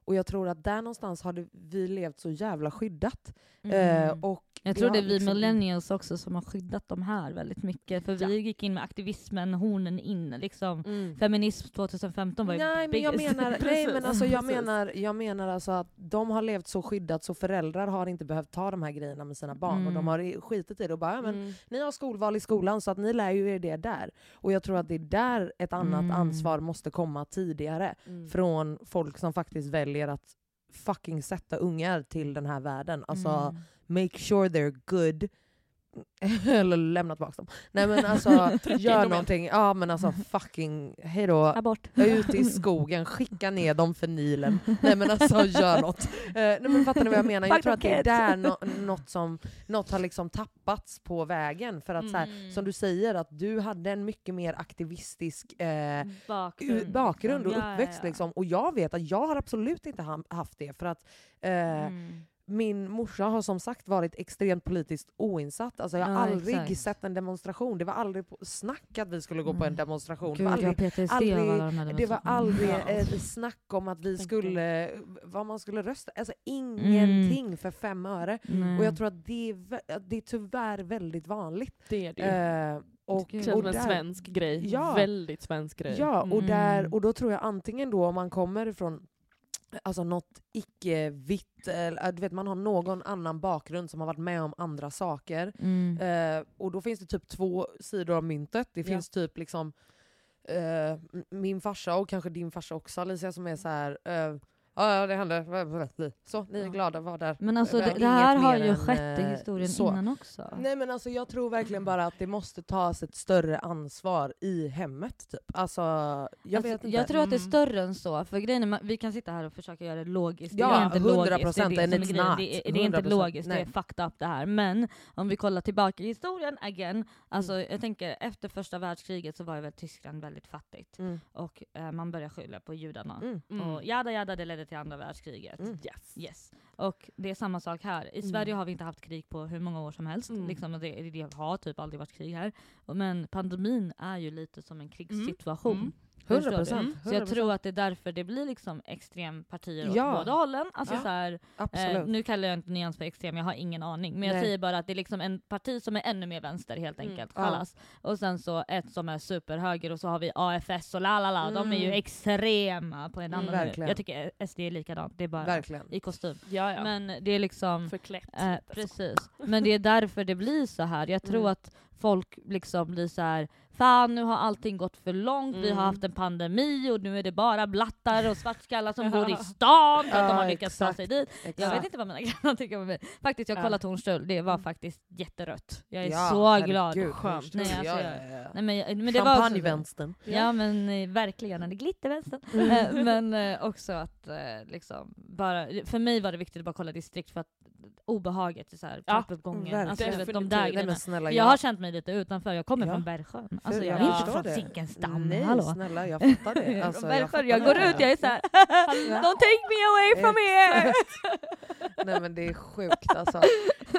Speaker 1: Mm.
Speaker 3: Eh, och jag tror att där någonstans har vi levt så jävla skyddat.
Speaker 1: Mm.
Speaker 3: Eh, och
Speaker 1: Jag tror det är
Speaker 3: har
Speaker 1: vi
Speaker 3: liksom-
Speaker 1: millennials också som har skyddat de här väldigt mycket. För
Speaker 3: Ja.
Speaker 1: vi gick in med aktivismen, hornen in. Liksom.
Speaker 3: Mm.
Speaker 1: Feminism 2015 var ju
Speaker 3: Nej men, jag menar, nej, men alltså, jag, menar, jag menar alltså att de har levt så skyddat så föräldrar har inte behövt ta de här grejerna med sina barn. Och
Speaker 1: Mm.
Speaker 3: de har i- skitit i det och bara, men
Speaker 2: Mm.
Speaker 3: ni har skolval i skolan så att ni lär ju er det där. Och jag tror att det är där ett annat
Speaker 1: Mm.
Speaker 3: ansvar måste komma tidigare.
Speaker 2: Mm.
Speaker 3: Från folk som faktiskt väljer att fucking sätta ungar till den här världen. Alltså
Speaker 1: Mm.
Speaker 3: make sure they're good. Eller lämna tillbaka dem. Nej men alltså, gör någonting. Ja men alltså fucking, hejdå.
Speaker 1: Abort.
Speaker 3: Ute i skogen, skicka ner dem för Nilen. Nej men alltså gör något. Eh, nej, men fattar ni vad jag menar? Jag tror att det är där no- något, som, något har liksom tappats på vägen. För att så här,
Speaker 1: Mm.
Speaker 3: som du säger, att du hade en mycket mer aktivistisk eh,
Speaker 1: bakgrund,
Speaker 3: bakgrund och
Speaker 1: liksom.
Speaker 3: Uppväxt. Liksom. Och jag vet att jag har absolut inte ha- haft det. För att eh,
Speaker 1: Mm.
Speaker 3: Min morsa har som sagt varit extremt politiskt oinsatt. Alltså jag har
Speaker 1: Ja,
Speaker 3: aldrig
Speaker 1: exakt.
Speaker 3: sett en demonstration. Det var aldrig på snack att vi skulle gå på en
Speaker 1: Mm.
Speaker 3: demonstration. det
Speaker 1: Gud,
Speaker 3: var
Speaker 1: jag har
Speaker 3: aldrig, aldrig- det var aldrig
Speaker 2: Ja.
Speaker 3: ett snack om att vi skulle, vad man skulle rösta. Alltså ingenting för fem öre.
Speaker 1: Nej.
Speaker 3: Och jag tror att det är, det är tyvärr väldigt vanligt.
Speaker 2: Det är det ju.
Speaker 3: Eh, och,
Speaker 1: Gud.
Speaker 2: Känns som en
Speaker 3: där-
Speaker 2: svensk grej.
Speaker 3: Ja.
Speaker 2: Väldigt svensk grej.
Speaker 3: Ja, och,
Speaker 1: Mm.
Speaker 3: där, och då tror jag antingen då om man kommer från alltså något icke-vitt, eller, du vet man har någon annan bakgrund som har varit med om andra saker.
Speaker 1: Mm.
Speaker 3: Eh, och då finns det typ två sidor av myntet. Det
Speaker 2: Ja.
Speaker 3: finns typ liksom eh, min farsa och kanske din farsa också Alicia som är så här. eh, Ja, ja, det hände. Så, ni är glada, var där.
Speaker 1: Men alltså det, det här har ju
Speaker 3: än,
Speaker 1: skett i
Speaker 3: eh,
Speaker 1: historien
Speaker 3: så.
Speaker 1: innan också.
Speaker 3: Nej men alltså jag tror verkligen bara att det måste tas ett större ansvar i hemmet. Typ. Alltså, jag
Speaker 1: Alltså,
Speaker 3: vet inte.
Speaker 1: jag tror att det är
Speaker 2: Mm.
Speaker 1: större än så, för grejen är, vi kan sitta här och försöka göra det logiskt,
Speaker 3: Ja,
Speaker 1: det är inte
Speaker 3: 100%
Speaker 1: logiskt, det är det
Speaker 3: not.
Speaker 1: Det är, det är inte
Speaker 3: 100%,
Speaker 1: logiskt, det är
Speaker 3: nej.
Speaker 1: fucked up det här. Men om vi kollar tillbaka i historien again, alltså
Speaker 3: Mm.
Speaker 1: jag tänker efter första världskriget så var ju väl Tyskland väldigt fattigt,
Speaker 3: Mm.
Speaker 1: och eh, man började skylla på judarna.
Speaker 3: Mm.
Speaker 2: Mm.
Speaker 1: Och jada jada, det ledde till andra världskriget.
Speaker 3: Mm.
Speaker 2: Yes.
Speaker 1: Yes. Och det är samma sak här. I
Speaker 2: Mm.
Speaker 1: Sverige har vi inte haft krig på hur många år som helst.
Speaker 2: Mm.
Speaker 1: Liksom, det, det har typ aldrig varit krig här. Och- Men pandemin är ju lite som en krigssituation.
Speaker 2: Mm.
Speaker 1: Förstår
Speaker 3: 100
Speaker 1: du?
Speaker 3: procent.
Speaker 1: Så jag tror att det är därför det blir liksom extrempartier åt
Speaker 3: Ja.
Speaker 1: båda hållen. Alltså
Speaker 3: Ja.
Speaker 1: så här, eh, nu kallar jag inte nyans för extrem, jag har ingen aning. Men jag
Speaker 3: Nej.
Speaker 1: säger bara att det är liksom en parti som är ännu mer vänster helt
Speaker 2: Mm.
Speaker 1: enkelt.
Speaker 3: Ja.
Speaker 1: Kallas. Och sen så ett som är superhöger och så har vi AFS och la la la. De är ju
Speaker 3: Mm.
Speaker 1: extrema på en
Speaker 3: Mm,
Speaker 1: annan
Speaker 3: verkligen.
Speaker 1: Jag tycker SD är likadant, det är bara
Speaker 3: Verkligen.
Speaker 1: i kostym.
Speaker 2: Ja, ja.
Speaker 1: Men det är liksom
Speaker 2: Förklätt.
Speaker 1: Eh, precis. Men det är därför det blir så här. Jag tror
Speaker 3: Mm.
Speaker 1: att folk liksom blir så här. Fan nu har allting gått för långt, vi har
Speaker 2: Mm.
Speaker 1: haft en pandemi och nu är det bara blattar och svartskallar som
Speaker 2: Ja.
Speaker 1: bor i stan för att de har
Speaker 3: Ja,
Speaker 1: lyckats ta
Speaker 3: exakt.
Speaker 1: sig dit. Jag
Speaker 3: Exakt.
Speaker 1: vet inte vad mina grannar tycker om mig. Faktiskt jag
Speaker 2: Ja.
Speaker 1: kollade Tornstull, det var
Speaker 2: Mm.
Speaker 1: faktiskt jätterött. Jag är
Speaker 3: Ja,
Speaker 1: så glad.
Speaker 3: herregud,
Speaker 2: Skönt.
Speaker 1: Nej, alltså,
Speaker 3: ja,
Speaker 1: jag-
Speaker 3: ja, ja.
Speaker 1: Nej, men, jag- men det
Speaker 3: Champagnevänstern.
Speaker 1: Ja men eh, verkligen, är glittervänstern.
Speaker 3: Mm.
Speaker 1: Eh, men eh, också att liksom, bara, för mig var det viktigt att bara kolla distrikt för att obehaget i
Speaker 2: Ja,
Speaker 1: trappuppgången,
Speaker 3: verkligen.
Speaker 1: alltså, vet, de där
Speaker 2: Nej,
Speaker 3: Nej
Speaker 1: grejerna.
Speaker 3: men snälla,
Speaker 1: Jag har känt mig lite utanför, jag kommer
Speaker 3: Ja.
Speaker 1: från Bergsjön. Alltså,
Speaker 3: För-
Speaker 1: jag är
Speaker 3: jag
Speaker 1: inte från
Speaker 3: det.
Speaker 1: Zinkensdamm,
Speaker 3: Nej
Speaker 1: hallå.
Speaker 3: snälla, jag fattar det. Alltså,
Speaker 1: Bergsjön,
Speaker 3: fattar
Speaker 1: jag går
Speaker 3: det.
Speaker 1: ut, jag är såhär. Don't take me away from here!
Speaker 3: Nej men det är sjukt alltså.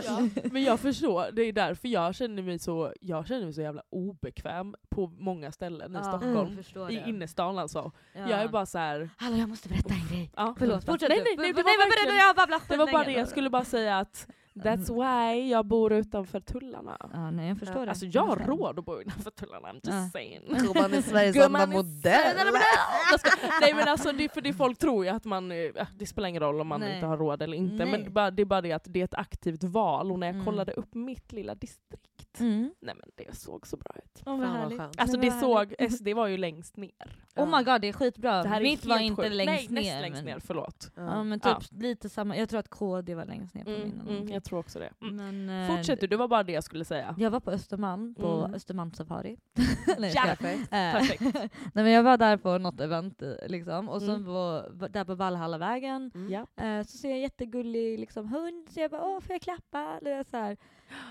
Speaker 2: Ja, men jag förstår, det är därför jag känner mig så, jag känner mig så jävla obekväm på många ställen i
Speaker 1: Ja,
Speaker 2: Stockholm.
Speaker 1: jag förstår
Speaker 2: I innerstan alltså.
Speaker 1: Ja.
Speaker 2: Jag är bara så här.
Speaker 1: Hallå jag måste berätta en grej.
Speaker 2: Ja,
Speaker 1: Förlåt, fortsätt
Speaker 2: nej,
Speaker 1: du.
Speaker 2: nej, nej, det
Speaker 1: nej,
Speaker 2: var
Speaker 1: men
Speaker 2: verkligen-
Speaker 1: berätta, jag babblar
Speaker 2: Det var bara det,
Speaker 1: skitlänge.
Speaker 2: jag skulle bara säga att that's why jag bor utanför tullarna.
Speaker 1: Ja, nej jag förstår det.
Speaker 2: Alltså jag har råd att bo utanför tullarna, I'm just
Speaker 1: Ja.
Speaker 2: saying.
Speaker 3: Gumman är Sveriges enda modell.
Speaker 2: Nej men alltså det, för det folk tror ju att man, eh, det spelar ingen roll om man
Speaker 1: Nej.
Speaker 2: inte har råd eller inte,
Speaker 1: Nej.
Speaker 2: men det är, bara, det är bara det att det är ett aktivt val och när jag
Speaker 1: Mm.
Speaker 2: kollade upp mitt lilla distrikt,
Speaker 1: Mm.
Speaker 2: nej men det såg så bra ut.
Speaker 1: Åh, vad härligt.
Speaker 3: skönt.
Speaker 2: Alltså
Speaker 1: Nej,
Speaker 2: det såg. SD var ju längst ner.
Speaker 1: Oh my god det är skitbra.
Speaker 2: Det här är
Speaker 1: Mitt var inte
Speaker 2: sjukt.
Speaker 1: längst
Speaker 2: Nej,
Speaker 1: ner.
Speaker 2: näst längst ner, förlåt.
Speaker 1: Ja men typ lite samma, jag tror att KD var längst ner på
Speaker 2: Mm,
Speaker 1: min.
Speaker 2: mm, jag tror också det. Mm.
Speaker 1: Men, eh,
Speaker 2: Fortsätt du, det var bara det jag skulle säga.
Speaker 1: Jag var på Östermalm, på
Speaker 2: Mm.
Speaker 1: Östermalmssafari. Nej,
Speaker 2: Ja.
Speaker 3: Perfekt.
Speaker 1: Eh,
Speaker 2: Perfekt.
Speaker 1: Nej men jag var där på något event eh, liksom, och sen
Speaker 2: Mm.
Speaker 1: var, där på Valhallavägen
Speaker 3: Mm.
Speaker 2: Ja.
Speaker 1: så ser jag en jättegullig liksom, hund, så jag bara åh får jag klappa? Eller så här.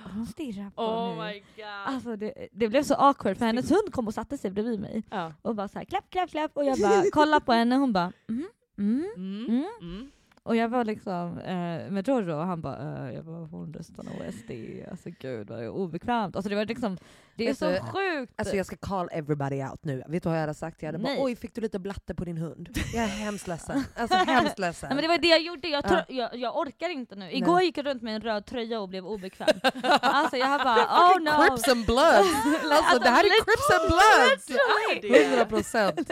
Speaker 1: Och hon stirrar på
Speaker 2: Oh
Speaker 1: mig.
Speaker 2: my god.
Speaker 1: Alltså det, det blev så awkward för hennes hund kom och satte sig bredvid mig
Speaker 2: Ja.
Speaker 1: och bara så här, klapp klapp klapp och jag bara kollade på henne och hon bara mm, mm,
Speaker 2: Mm.
Speaker 1: mm.
Speaker 2: Mm.
Speaker 1: Och jag var liksom eh, med Giorgio och han bara, eh, jag bara hon röstar nog SD, alltså gud vad obekvämt. Alltså det var liksom, det är så
Speaker 3: du,
Speaker 1: sjukt.
Speaker 3: Alltså jag ska call everybody out nu. Vet du vad jag hade sagt? Jag hade bara
Speaker 1: Nej.
Speaker 3: oj fick du lite blatte på din hund? Jag är hemskt ledsen. Alltså hemskt ledsen.
Speaker 1: Nej, men det var det jag gjorde, jag,
Speaker 3: Ja.
Speaker 1: jag, jag orkar inte nu. Igår
Speaker 3: Nej.
Speaker 1: gick jag runt med en röd tröja och blev obekväm. alltså jag bara oh no.
Speaker 3: Crips and Bloods! Alltså det här är Crips and Bloods!
Speaker 2: Det är det.
Speaker 3: 100 procent.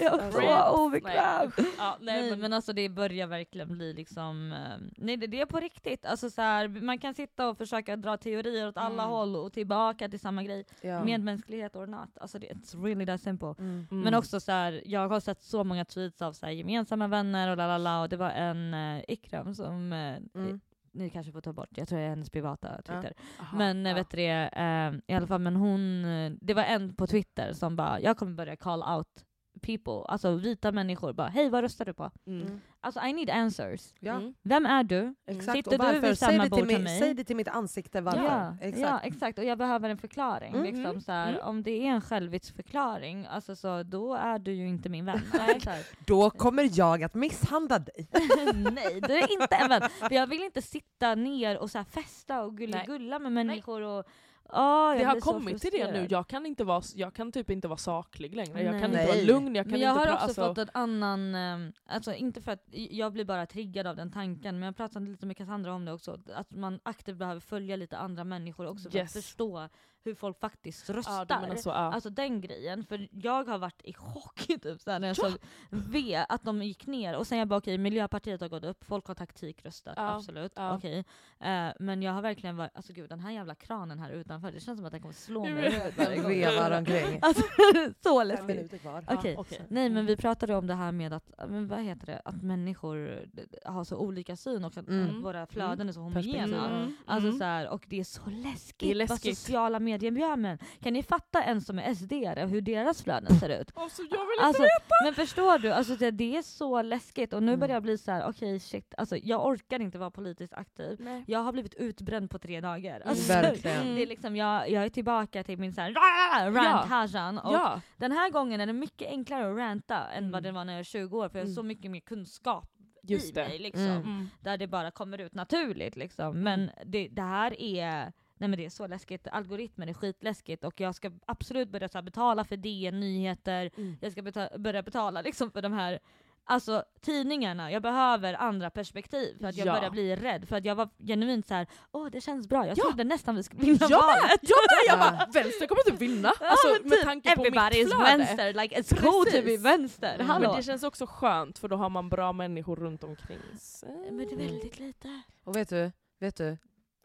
Speaker 1: jag var
Speaker 2: Friends.
Speaker 1: obekväm.
Speaker 2: Ja, nej,
Speaker 1: Nej,
Speaker 2: men,
Speaker 1: men alltså det börjar verkligen bli liksom, eh, nej det, det är på riktigt. Alltså så här, man kan sitta och försöka dra teorier åt alla
Speaker 2: Mm.
Speaker 1: håll och tillbaka till samma grej.
Speaker 3: Ja.
Speaker 1: Medmänsklighet or not, alltså det, it's really that simple.
Speaker 3: Mm.
Speaker 2: Mm.
Speaker 1: Men också så här, jag har sett så många tweets av så här, gemensamma vänner och lalala och det var en uh, Ikram som, eh,
Speaker 3: Mm.
Speaker 1: ni kanske får ta bort, jag tror det är hennes privata Twitter.
Speaker 2: Aha,
Speaker 1: Men
Speaker 2: ja.
Speaker 1: ja. vet du det, eh, i alla fall men hon, eh, det var en på Twitter som bara, jag kommer börja call out people, alltså vita människor, bara hej vad röstar du på?
Speaker 2: Mm.
Speaker 1: Alltså I need answers.
Speaker 3: Ja,
Speaker 2: Mm.
Speaker 1: Vem är du?
Speaker 3: exakt.
Speaker 1: Sitter du vid
Speaker 3: säg,
Speaker 1: samma
Speaker 3: det till
Speaker 1: bord som
Speaker 3: mig, säg det till mitt ansikte varför.
Speaker 1: Ja,
Speaker 3: Exakt.
Speaker 1: ja, exakt. Och jag behöver en förklaring.
Speaker 3: Mm.
Speaker 1: Liksom, så här,
Speaker 2: Mm.
Speaker 1: Om det är en självitsförklaring, alltså, så, då är du ju inte min vän. Nej.
Speaker 3: Då kommer jag att misshandla dig.
Speaker 1: Nej, du är inte en vän. För jag vill inte sitta ner och så här festa och gulla med människor. Och, Jag
Speaker 2: Det har kommit till det nu, jag kan, inte vara, jag kan typ inte vara saklig längre. Jag kan
Speaker 1: Nej.
Speaker 2: inte vara
Speaker 3: Nej.
Speaker 2: lugn, jag kan
Speaker 1: men jag
Speaker 2: inte
Speaker 1: har också
Speaker 2: alltså,
Speaker 1: fått en annan, eh, alltså inte för att jag blir bara triggad av den tanken, men jag pratade lite med Cassandra om det också, att man aktivt behöver följa lite andra människor också för
Speaker 2: Yes.
Speaker 1: att förstå hur folk faktiskt röstar.
Speaker 2: Ja, menar så, ja.
Speaker 1: Alltså den grejen, för jag har varit i chock typ, såhär, när jag såg V, att de gick ner. Och sen jag bara okej, Miljöpartiet har gått upp, folk har taktikröstat,
Speaker 2: Ja,
Speaker 1: absolut.
Speaker 2: ja.
Speaker 1: Okej. Eh, men jag har verkligen varit, alltså gud den här jävla kranen här utanför, det känns som att den kommer slå mig i huvudet.
Speaker 3: Vevar omkring.
Speaker 1: Alltså så läskigt. Okej,
Speaker 2: Ja, okej.
Speaker 1: nej men vi pratade om det här med att, men vad heter det, att människor har så olika syn och att
Speaker 3: Mm.
Speaker 1: våra flöden är så homogena.
Speaker 2: Mm.
Speaker 1: Alltså
Speaker 2: Mm.
Speaker 1: så här, och det är så läskigt,
Speaker 2: Det är
Speaker 1: vad
Speaker 2: läskigt.
Speaker 1: sociala medier gör med en. Kan ni fatta en som är SD hur deras flöden ser ut?
Speaker 2: Alltså, jag vill
Speaker 1: Alltså, men förstår du, alltså det, det är så läskigt och nu
Speaker 3: Mm.
Speaker 1: börjar jag bli så här: okej shit, alltså, jag orkar inte vara politiskt aktiv.
Speaker 2: Nej.
Speaker 1: Jag har blivit utbränd på tre dagar.
Speaker 2: Mm.
Speaker 1: Alltså,
Speaker 3: Verkligen.
Speaker 1: Det är liksom, jag, jag är tillbaka till min så här, rant Hajan och
Speaker 2: Ja.
Speaker 1: den här gången är det mycket enklare att ranta än
Speaker 2: Mm.
Speaker 1: vad det var när jag var 20 år för jag har
Speaker 2: Mm.
Speaker 1: så mycket mer kunskap i
Speaker 2: Just det.
Speaker 1: mig. Liksom,
Speaker 3: Mm.
Speaker 2: Mm.
Speaker 1: Där det bara kommer ut naturligt. Liksom. Men det, det här är Nej men det är så läskigt, algoritmen är skitläskigt och jag ska absolut börja så här, betala för DN nyheter,
Speaker 2: Mm.
Speaker 1: jag ska beta- börja betala liksom för de här Alltså tidningarna, jag behöver andra perspektiv för att jag
Speaker 2: Ja.
Speaker 1: börjar bli rädd. För att jag var genuint så här: åh det känns bra, jag
Speaker 2: Ja.
Speaker 1: trodde nästan vi skulle vinna
Speaker 2: Jag med!
Speaker 1: valet.
Speaker 2: Jag med! Jag
Speaker 3: Ja.
Speaker 2: bara, vänster kommer inte vinna!
Speaker 1: Ja,
Speaker 2: Alltså,
Speaker 1: men
Speaker 2: med
Speaker 1: typ,
Speaker 2: tanke på mitt
Speaker 1: Everybody's
Speaker 2: flöde.
Speaker 1: vänster, like it's cool to be
Speaker 2: Precis.
Speaker 1: vänster.
Speaker 2: Mm. Men det känns också skönt för då har man bra människor runt omkring sig.
Speaker 1: Men det är väldigt lite.
Speaker 3: Och vet du, vet du?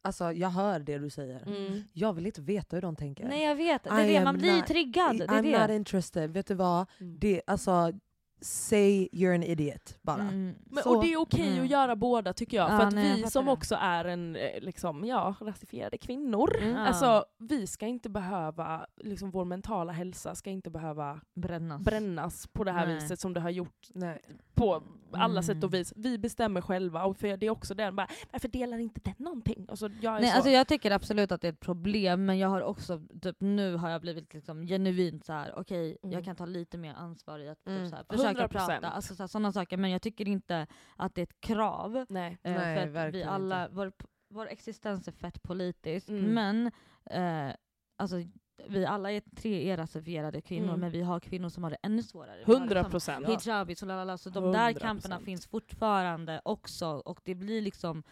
Speaker 3: Alltså, jag hör det du säger.
Speaker 2: Mm.
Speaker 3: Jag vill inte veta hur de tänker.
Speaker 1: Nej jag vet, det är
Speaker 3: I
Speaker 1: det, man blir ju
Speaker 3: not-
Speaker 1: triggad. Det är
Speaker 3: I'm
Speaker 1: det.
Speaker 3: not interested. Vet du vad?
Speaker 2: Mm.
Speaker 3: Det, alltså, say you're an idiot bara.
Speaker 1: Mm.
Speaker 2: Men, och det är okej
Speaker 1: Mm.
Speaker 2: att göra båda tycker jag.
Speaker 1: Ja,
Speaker 2: för att
Speaker 1: nej,
Speaker 2: vi som
Speaker 1: det.
Speaker 2: också är en, eh, liksom, ja, rasifierade kvinnor,
Speaker 1: Mm.
Speaker 2: alltså vi ska inte behöva, liksom vår mentala hälsa ska inte behöva
Speaker 1: Brännas.
Speaker 2: brännas på det här
Speaker 1: Nej.
Speaker 2: viset som det har gjort
Speaker 3: Nej.
Speaker 2: på alla
Speaker 1: Mm.
Speaker 2: sätt och vis. Vi bestämmer själva och för det är också den bara, varför delar inte den någonting? Alltså, jag är
Speaker 1: Nej,
Speaker 2: så,
Speaker 1: alltså jag tycker absolut att det är ett problem, men jag har också, typ, nu har jag blivit liksom genuint så här: okej
Speaker 2: Mm.
Speaker 1: jag kan ta lite mer ansvar i att
Speaker 3: Mm.
Speaker 1: typ, så här,
Speaker 2: 100%.
Speaker 1: prata, alltså, så sådana saker, men jag tycker inte att det är ett krav.
Speaker 2: Nej.
Speaker 1: Eh,
Speaker 3: Nej,
Speaker 1: för att vi
Speaker 3: verkligen
Speaker 1: alla,
Speaker 3: inte.
Speaker 1: vår, vår existens är fett politisk,
Speaker 2: Mm.
Speaker 1: men eh, alltså, vi alla är tre är rasifierade kvinnor,
Speaker 2: Mm.
Speaker 1: men vi har kvinnor som har det ännu svårare. Vi har
Speaker 2: 100
Speaker 1: liksom
Speaker 2: procent.
Speaker 1: hijabis och lalala, så de där
Speaker 2: 100%.
Speaker 1: kamperna finns fortfarande också och det blir liksom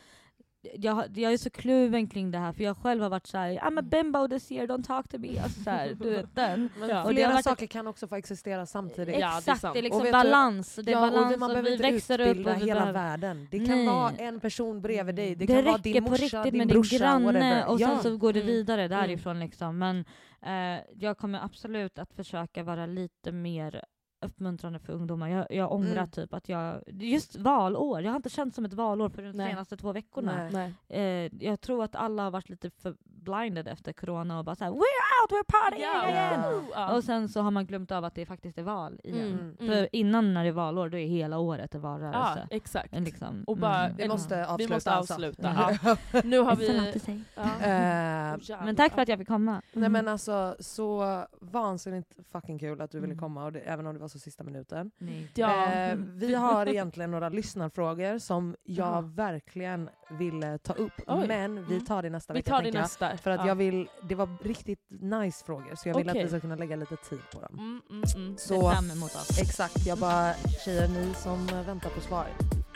Speaker 1: jag, jag är så kluven kring det här för jag själv har varit såhär I'm a bimbo this year, don't talk to me. Alltså så här, du vet den.
Speaker 3: Men
Speaker 2: Ja.
Speaker 1: Och
Speaker 3: flera
Speaker 1: varit
Speaker 3: saker kan också få existera samtidigt.
Speaker 2: Ja, det är
Speaker 1: Exakt, det är liksom
Speaker 3: Och vet du-
Speaker 1: balans. Det är
Speaker 3: Ja, och
Speaker 1: balans
Speaker 3: det, man
Speaker 1: och
Speaker 3: behöver
Speaker 1: vi
Speaker 3: inte
Speaker 1: växer upp och vi
Speaker 3: hela
Speaker 1: behöver...
Speaker 3: världen. Det kan
Speaker 1: Nej.
Speaker 3: vara en person bredvid dig, det
Speaker 1: Det,
Speaker 3: kan vara din morsa,
Speaker 1: riktigt
Speaker 3: din
Speaker 1: med din
Speaker 3: brorsa,
Speaker 1: granne
Speaker 3: whatever.
Speaker 1: och
Speaker 3: ja.
Speaker 1: sen så går det
Speaker 2: Mm.
Speaker 1: vidare
Speaker 2: Mm.
Speaker 1: därifrån. Liksom. Men eh, jag kommer absolut att försöka vara lite mer uppmuntrande för ungdomar. Jag, jag ångrar
Speaker 3: Mm.
Speaker 1: typ att jag... Just valår, jag har inte känt som ett valår för de
Speaker 2: Nej.
Speaker 1: senaste två veckorna.
Speaker 3: Nej.
Speaker 1: Eh, jag tror att alla har varit lite för blinded efter corona och bara såhär “We're out, we're partying
Speaker 2: Ja.
Speaker 1: again!”
Speaker 2: Ja.
Speaker 1: Och sen så har man glömt av att det faktiskt är val igen.
Speaker 2: Mm.
Speaker 1: För innan när det är valår, då är hela året en
Speaker 2: Ja,
Speaker 1: valrörelse.
Speaker 2: exakt.
Speaker 1: En liksom,
Speaker 2: Och bara-
Speaker 1: mm.
Speaker 3: Vi måste avsluta.
Speaker 2: Vi måste
Speaker 3: alltså.
Speaker 2: avsluta. Ja. Nu har vi... Ja.
Speaker 3: Eh,
Speaker 1: Men tack för att jag fick komma.
Speaker 3: Nej men alltså så vansinnigt fucking kul att du ville
Speaker 1: Mm.
Speaker 3: komma, och det, även om det var så sista minuten.
Speaker 1: Nej.
Speaker 2: Ja.
Speaker 3: Eh, vi har egentligen några lyssnarfrågor som jag
Speaker 2: Jaha.
Speaker 3: verkligen ville ta upp,
Speaker 2: Oj.
Speaker 3: men vi
Speaker 2: Mm.
Speaker 3: tar det nästa
Speaker 2: Vi
Speaker 3: vecka
Speaker 2: tar det nästa.
Speaker 3: För att
Speaker 2: Ja.
Speaker 3: jag vill, det var riktigt nice frågor, så jag vill
Speaker 2: Okej.
Speaker 3: att vi ska kunna lägga lite tid på dem.
Speaker 2: Mm, mm, mm.
Speaker 3: Så
Speaker 1: fram emot oss.
Speaker 3: exakt, jag bara tjejer ni som väntar på svar.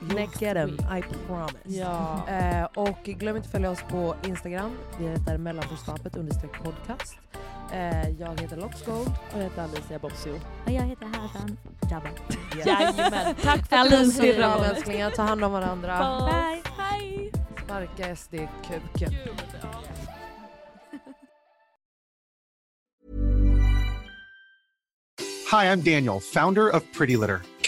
Speaker 3: You'll
Speaker 2: Next
Speaker 3: get them. I promise.
Speaker 2: Ja.
Speaker 3: Eh, och glöm inte att följa oss på Instagram. Vi heter understreck podcast. Eh, jag heter Loxgold.
Speaker 2: Och jag heter Alicia Bossio.
Speaker 1: Och jag heter Hassan Jabba.
Speaker 2: Jajamän. Tack för att du
Speaker 1: Hej
Speaker 3: kram älsklingar, ta hand om varandra.
Speaker 1: Bye.
Speaker 2: Hej!
Speaker 3: Sparka SD-kuken.
Speaker 2: Gud, ja.
Speaker 4: Hi, I'm Daniel, founder of Pretty Litter.